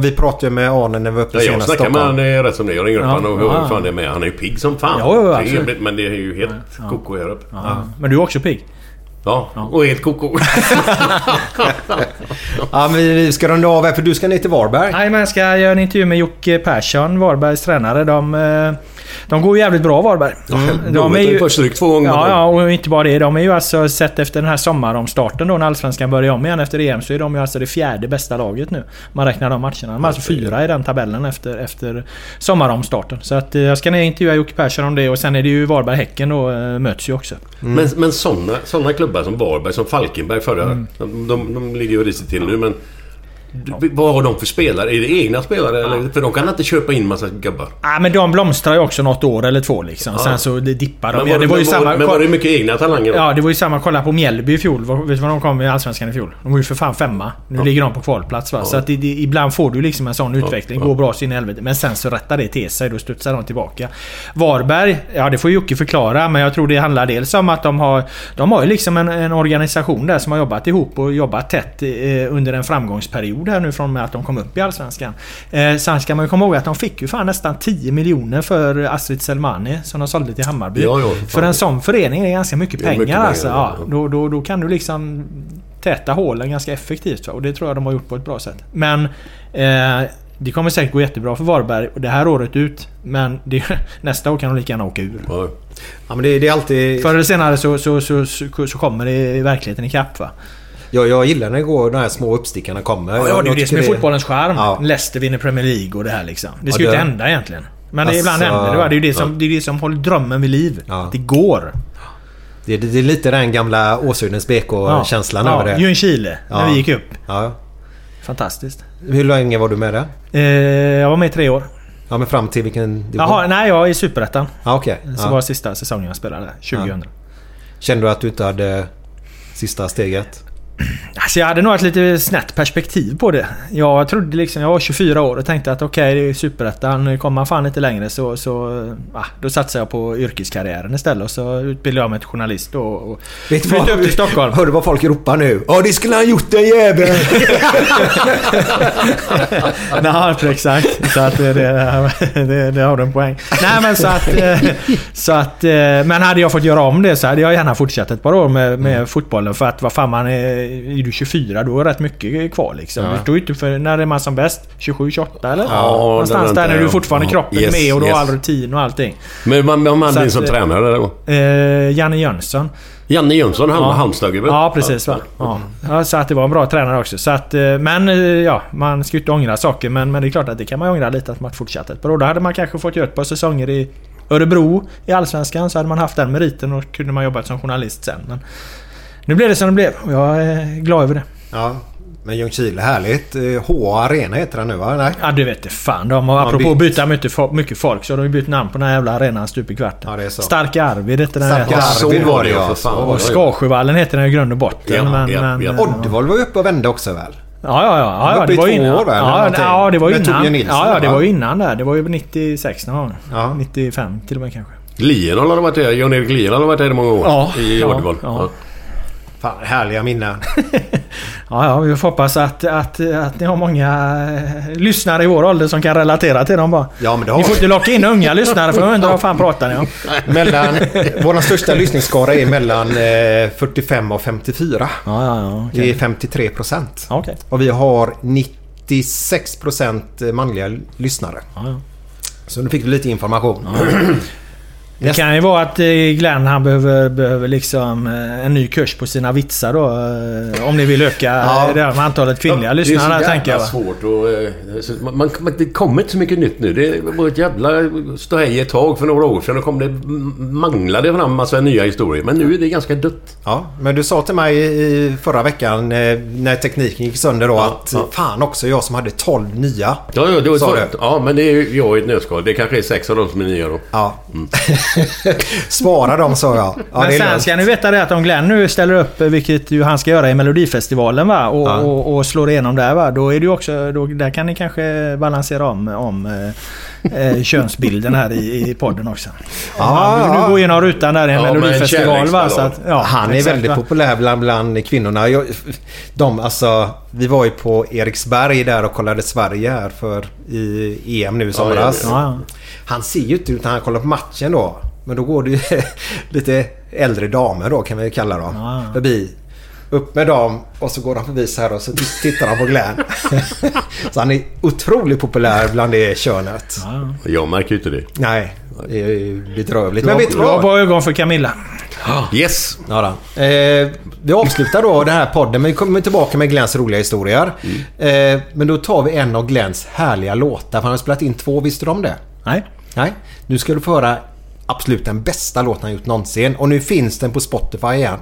vi pratade ju med Arne när vi var uppe Ja, jag senast i snackar med honom rätt som det är. Jag ringer upp Ja, honom och hör ja. hur fan det är med. Han är ju pigg som fan. Ja, ja, Det är absolut. jävligt, men det är ju helt koko här uppe. Ja. Men du är också pigg. Ja, och helt koko. [laughs] Ja, men vi ska runda av här för du ska ner till Varberg. Nej men jag ska göra en intervju med Jocke Persson, Varbergs tränare. De, eh, de går jävligt bra Varberg. De är ju... Först stryk två gånger. Ja, ja, och inte bara det. De är ju alltså, sett efter den här sommaromstarten då när Allsvenskan börjar om igen efter EM, så är de ju alltså det fjärde bästa laget nu. Man räknar de matcherna. De är alltså fyra i den tabellen efter, efter sommaromstarten. Så att eh, jag ska ner intervjua Jocke Persson om det och sen är det ju Varberg-Häcken då, eh, möts ju också. Men, men sådana såna klubbar som Varberg, som Falkenberg förra... Mm. De, de, de ligger ju risigt till nu men... Du- Vad har de för spelare? Är det egna spelare? Eller? För de kan inte köpa in massa gubbar. Ja, men de blomstrar ju också något år eller två liksom. Sen så dippar de. Men Ja, var, det var ju samma... men var det mycket egna talanger då? Ja, det var ju samma. Kolla på Mjällby i fjol. Vet du vad de kom i Allsvenskan i fjol? De var ju för fan femma. Nu ligger de på kvalplats va. Så att det, det, ibland får du liksom en sån utveckling. Går bra så in i helvete. Men sen så rättar det till sig. Då studsar de tillbaka. Varberg, ja det får Jocke förklara. Men jag tror det handlar dels om att de har... De har ju liksom en, en organisation där som har jobbat ihop och jobbat tätt eh, under en framgångsperiod här nu från och med att de kom upp i Allsvenskan. Eh, sen ska man ju komma ihåg att de fick ju fan nästan 10 miljoner för Astrid Selmani som de sålde till Hammarby. Ja, ja, för en sån förening är det ganska mycket Det pengar mycket alltså. Ja, ja. då, då, då kan du liksom täta hålen ganska effektivt. Och det tror jag de har gjort på ett bra sätt. Men eh, det kommer säkert gå jättebra för Varberg och det här året ut. Men det, [laughs] nästa år kan de lika gärna åka ur. Ja. Ja, men det, det är alltid... Förr eller senare så, så, så, så, så kommer det i verkligheten ikapp va. Jag, jag gillar när det går, de här små uppstickarna kommer. Ja, det är ju det som är tycker fotbollens charm. Ja. Leicester vinner Premier League och det här liksom. Det ska Ja, ju det- inte hända egentligen. Men det ibland Alltså, händer det va. Det är ju det ja. som, det är det som håller drömmen vid liv. Ja. Det går. Det, det, det är lite den gamla Åsudens BK-känslan ja. över det. Ljungskile, när Ja. vi gick upp. Ja. Fantastiskt. Hur länge var du med där? Eh, jag var med i tre år. Ja, men fram till vilken division? Jaha, nej jag är i Superettan. Ja, okej. Så Ja. var sista säsongen jag spelade. 2000. Kände du att du inte hade sista steget? Alltså jag hade nog ett lite snett perspektiv på det. Jag trodde liksom... Jag var 24 år och tänkte att okej, det är Superettan. Kommer man fan inte längre så... så ah, då satsade jag på yrkeskarriären istället. Och så utbildade jag mig till journalist och, och Vet du vad- upp Stockholm. Hör du vad folk ropar nu? Ja, det skulle han gjort den jäveln! [laughs] Nej, exakt. Så att det, det, det, det har du en poäng. Nej men så att... eh, Så att... eh, Men hade jag fått göra om det så hade jag gärna fortsatt ett par år med, med fotbollen. För att vad fan man är... Är du 24 då är rätt mycket kvar liksom. Ja. Du står ju inte för... När är man som bäst? 27, 28 eller? Ja, Någonstans det där när du fortfarande Ja. kroppen Yes, med och du har yes. all rutin och allting. Men man, man hade att, din som eh, tränare då? Eh, Janne Jönsson. Janne Jönsson, han Ja. var Halmstad väl? Ja, precis va. Ja. Ja, så att det var en bra tränare också. Så att, eh, men eh, ja, man ska ju inte ångra saker. Men, men det är klart att det kan man ångra lite att man fortsatte ett par år. Då hade man kanske fått göra ett par säsonger i Örebro i Allsvenskan. Så hade man haft den meriten och kunde man jobbat som journalist sen. Men nu blev det som det blev och jag är glad över det. Ja, men Ljungskile, härligt. Eh, H Arena heter den nu va? Nej? Ja, du vet det fan. De har, Man apropå att bytt. byta mycket, mycket folk så har de bytt namn på den här jävla arenan stup i kvarten. Ja, det är så. Starka Arvid heter den. Starka Arvid var det ja. Och Skarsjövallen heter den i grund och botten. Ja, men, ja, men, ja. Oddevall var ju uppe och vände också väl? Ja, ja, ja. ja, det var två innan. år, ja, ja, det var innan. Nilsson, ja, ja, det va? var ju innan där. Det var ju 96 någon gång. Ja. 95 till och med kanske. Lienhall har varit där. Jan-Erik Lienhall har varit där i många år. Ja, I ja, Uddevall. ja. Ja. Fan, härliga minnen. [laughs] Ja, ja, vi får hoppas att, att, att ni har många eh, lyssnare i vår ålder som kan relatera till dem bara. Ja, men det har Ni får inte locka in unga lyssnare för jag undrar vad fan pratar ni om? [laughs] Mellan, vår största lyssningsskara är mellan eh, 45 och 54. Ja, ja, ja. Det är 53 procent. Okej. Och vi har 96 procent manliga lyssnare. Ja, ja. Så nu fick du lite information. Det kan ju vara att eh, Glenn han behöver, behöver liksom eh, en ny kurs på sina vitsar då. eh, Om ni vill öka Ja. det antalet kvinnliga det är lyssnare så tänker jag. jävla va? svårt och, eh, så man, man, Det kommer inte så mycket nytt nu. Det var ett jävla ståhej ett tag för några år sedan. och kom det manglade fram massa nya historier. Men nu är det ganska dött. Ja, men du sa till mig i förra veckan när tekniken gick sönder då Ja, att ja. fan också jag som hade 12 nya. Ja, ja, det var Sa så, du? ja, men det är ju jag i ett nötskal. Det kanske är sex av dem som är nya då. Ja. [laughs] [laughs] Spara dem sa jag. Ja, Men sen ska ni veta det att om Glenn nu ställer upp, vilket ju han ska göra i Melodifestivalen va, och, Ja. och, och slår igenom där va. Då är det ju också, då, där kan ni kanske balansera om, om eh, eh, könsbilden här i, i podden också. Ja, han vill nu gå genom rutan där i en Ja, Melodifestival va. Så att, ja, Han är exakt, väldigt va. populär bland, bland kvinnorna. Jag, de, alltså, vi var ju på Eriksberg där och kollade Sverige här för i EM nu i somras. ja, Ja, ja. Han ser ju inte ut när han kollar på matchen då. Men då går det ju [laughs] lite äldre damer då kan vi kalla dem. Ja. Förbi. Upp med dem och så går han förbi så här och så tittar han på Glenn. [laughs] så han är otroligt populär bland det könet. Jag märker ju inte det. Nej, det är ju bedrövligt. Men vet du du har vad? bra ögon för Camilla. Yes! Ja, då. Eh, vi avslutar då den här podden men vi kommer tillbaka med Glenns roliga historier. Eh, men då tar vi en av Glenns härliga låtar. för Han har spelat in två, visste du om det? Nej. Nej. Nu ska du få höra absolut den bästa låten han gjort någonsin. Och nu finns den på Spotify igen.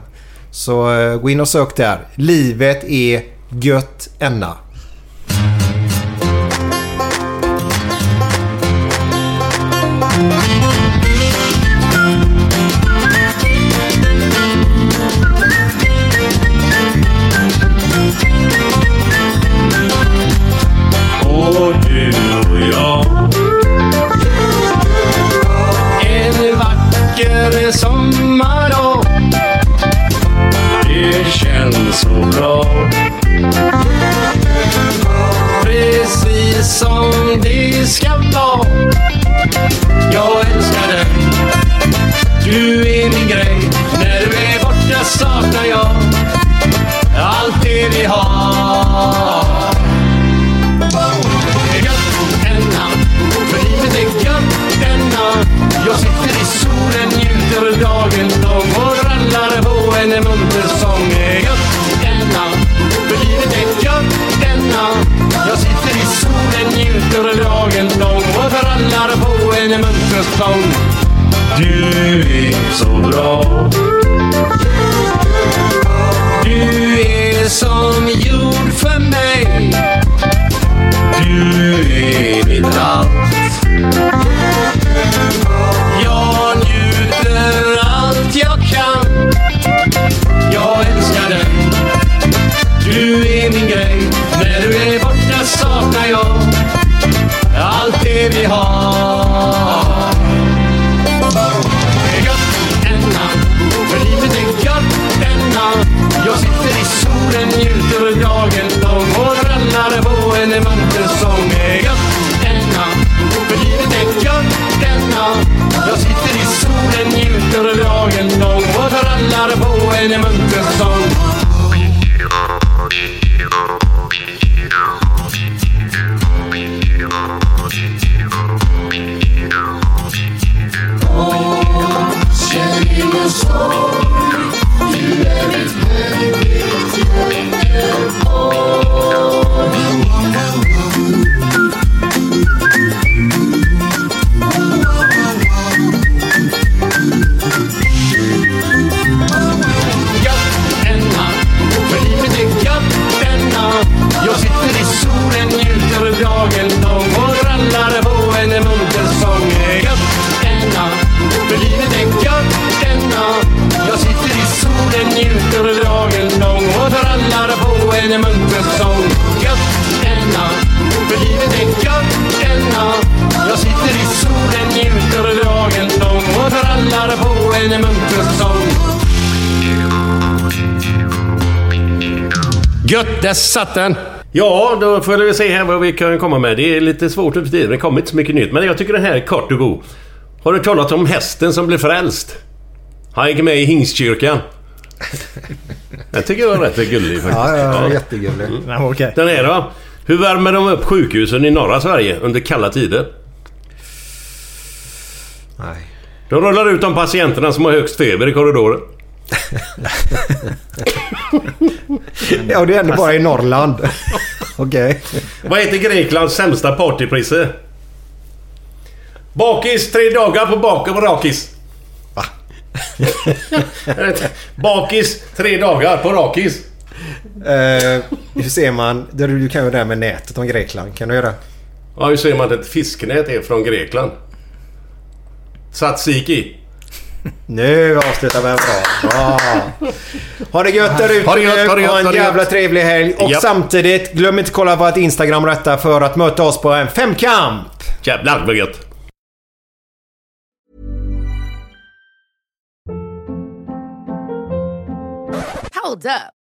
Så eh, gå in och sök där. Livet är gött enna. Som det ska vara. Jag älskar dig. Du sång Du är så bra. Du är som jord för mig. Du är mitt allt Jag njuter allt jag kan. Jag älskar dig. Du är min grej. När du är borta saknar jag Allt det vi har. Gött, där satt den! Ja, då får vi se här vad vi kan komma med. Det är lite svårt till tiden. Det kommer inte så mycket nytt. Men jag tycker den här är kort och god. Har du talat om hästen som blev frälst? Han gick med i Hingstkyrkan. [laughs] Jag tycker det var rätt gullig faktiskt. Ja, ja, jättegullig. Nej, okej. Den är då. Hur värmer de upp sjukhusen i norra Sverige under kalla tider? Nej. De rullar ut de patienterna som har högst feber i korridoren. Ja, och det är ändå bara i Norrland. Okej. Vad heter Greklands sämsta partyprisse? Bakis tre dagar på bakom rakis. Va? [laughs] Bakis tre dagar på rakis. Eh, hur ser man? Du kan ju det där med nätet om Grekland. Kan du göra? Ja, hur ser man att ett fisknät är från Grekland? Tzatziki. Nu avslutar vi en bra. bra. Ha det gött där ute Ha det gött, ha det gött, Ha ha en det jävla gött. trevlig helg. Och Japp. samtidigt, glöm inte kolla på vårt Instagram detta för att möta oss på en femkamp. Jävlar vad gött. Hold up.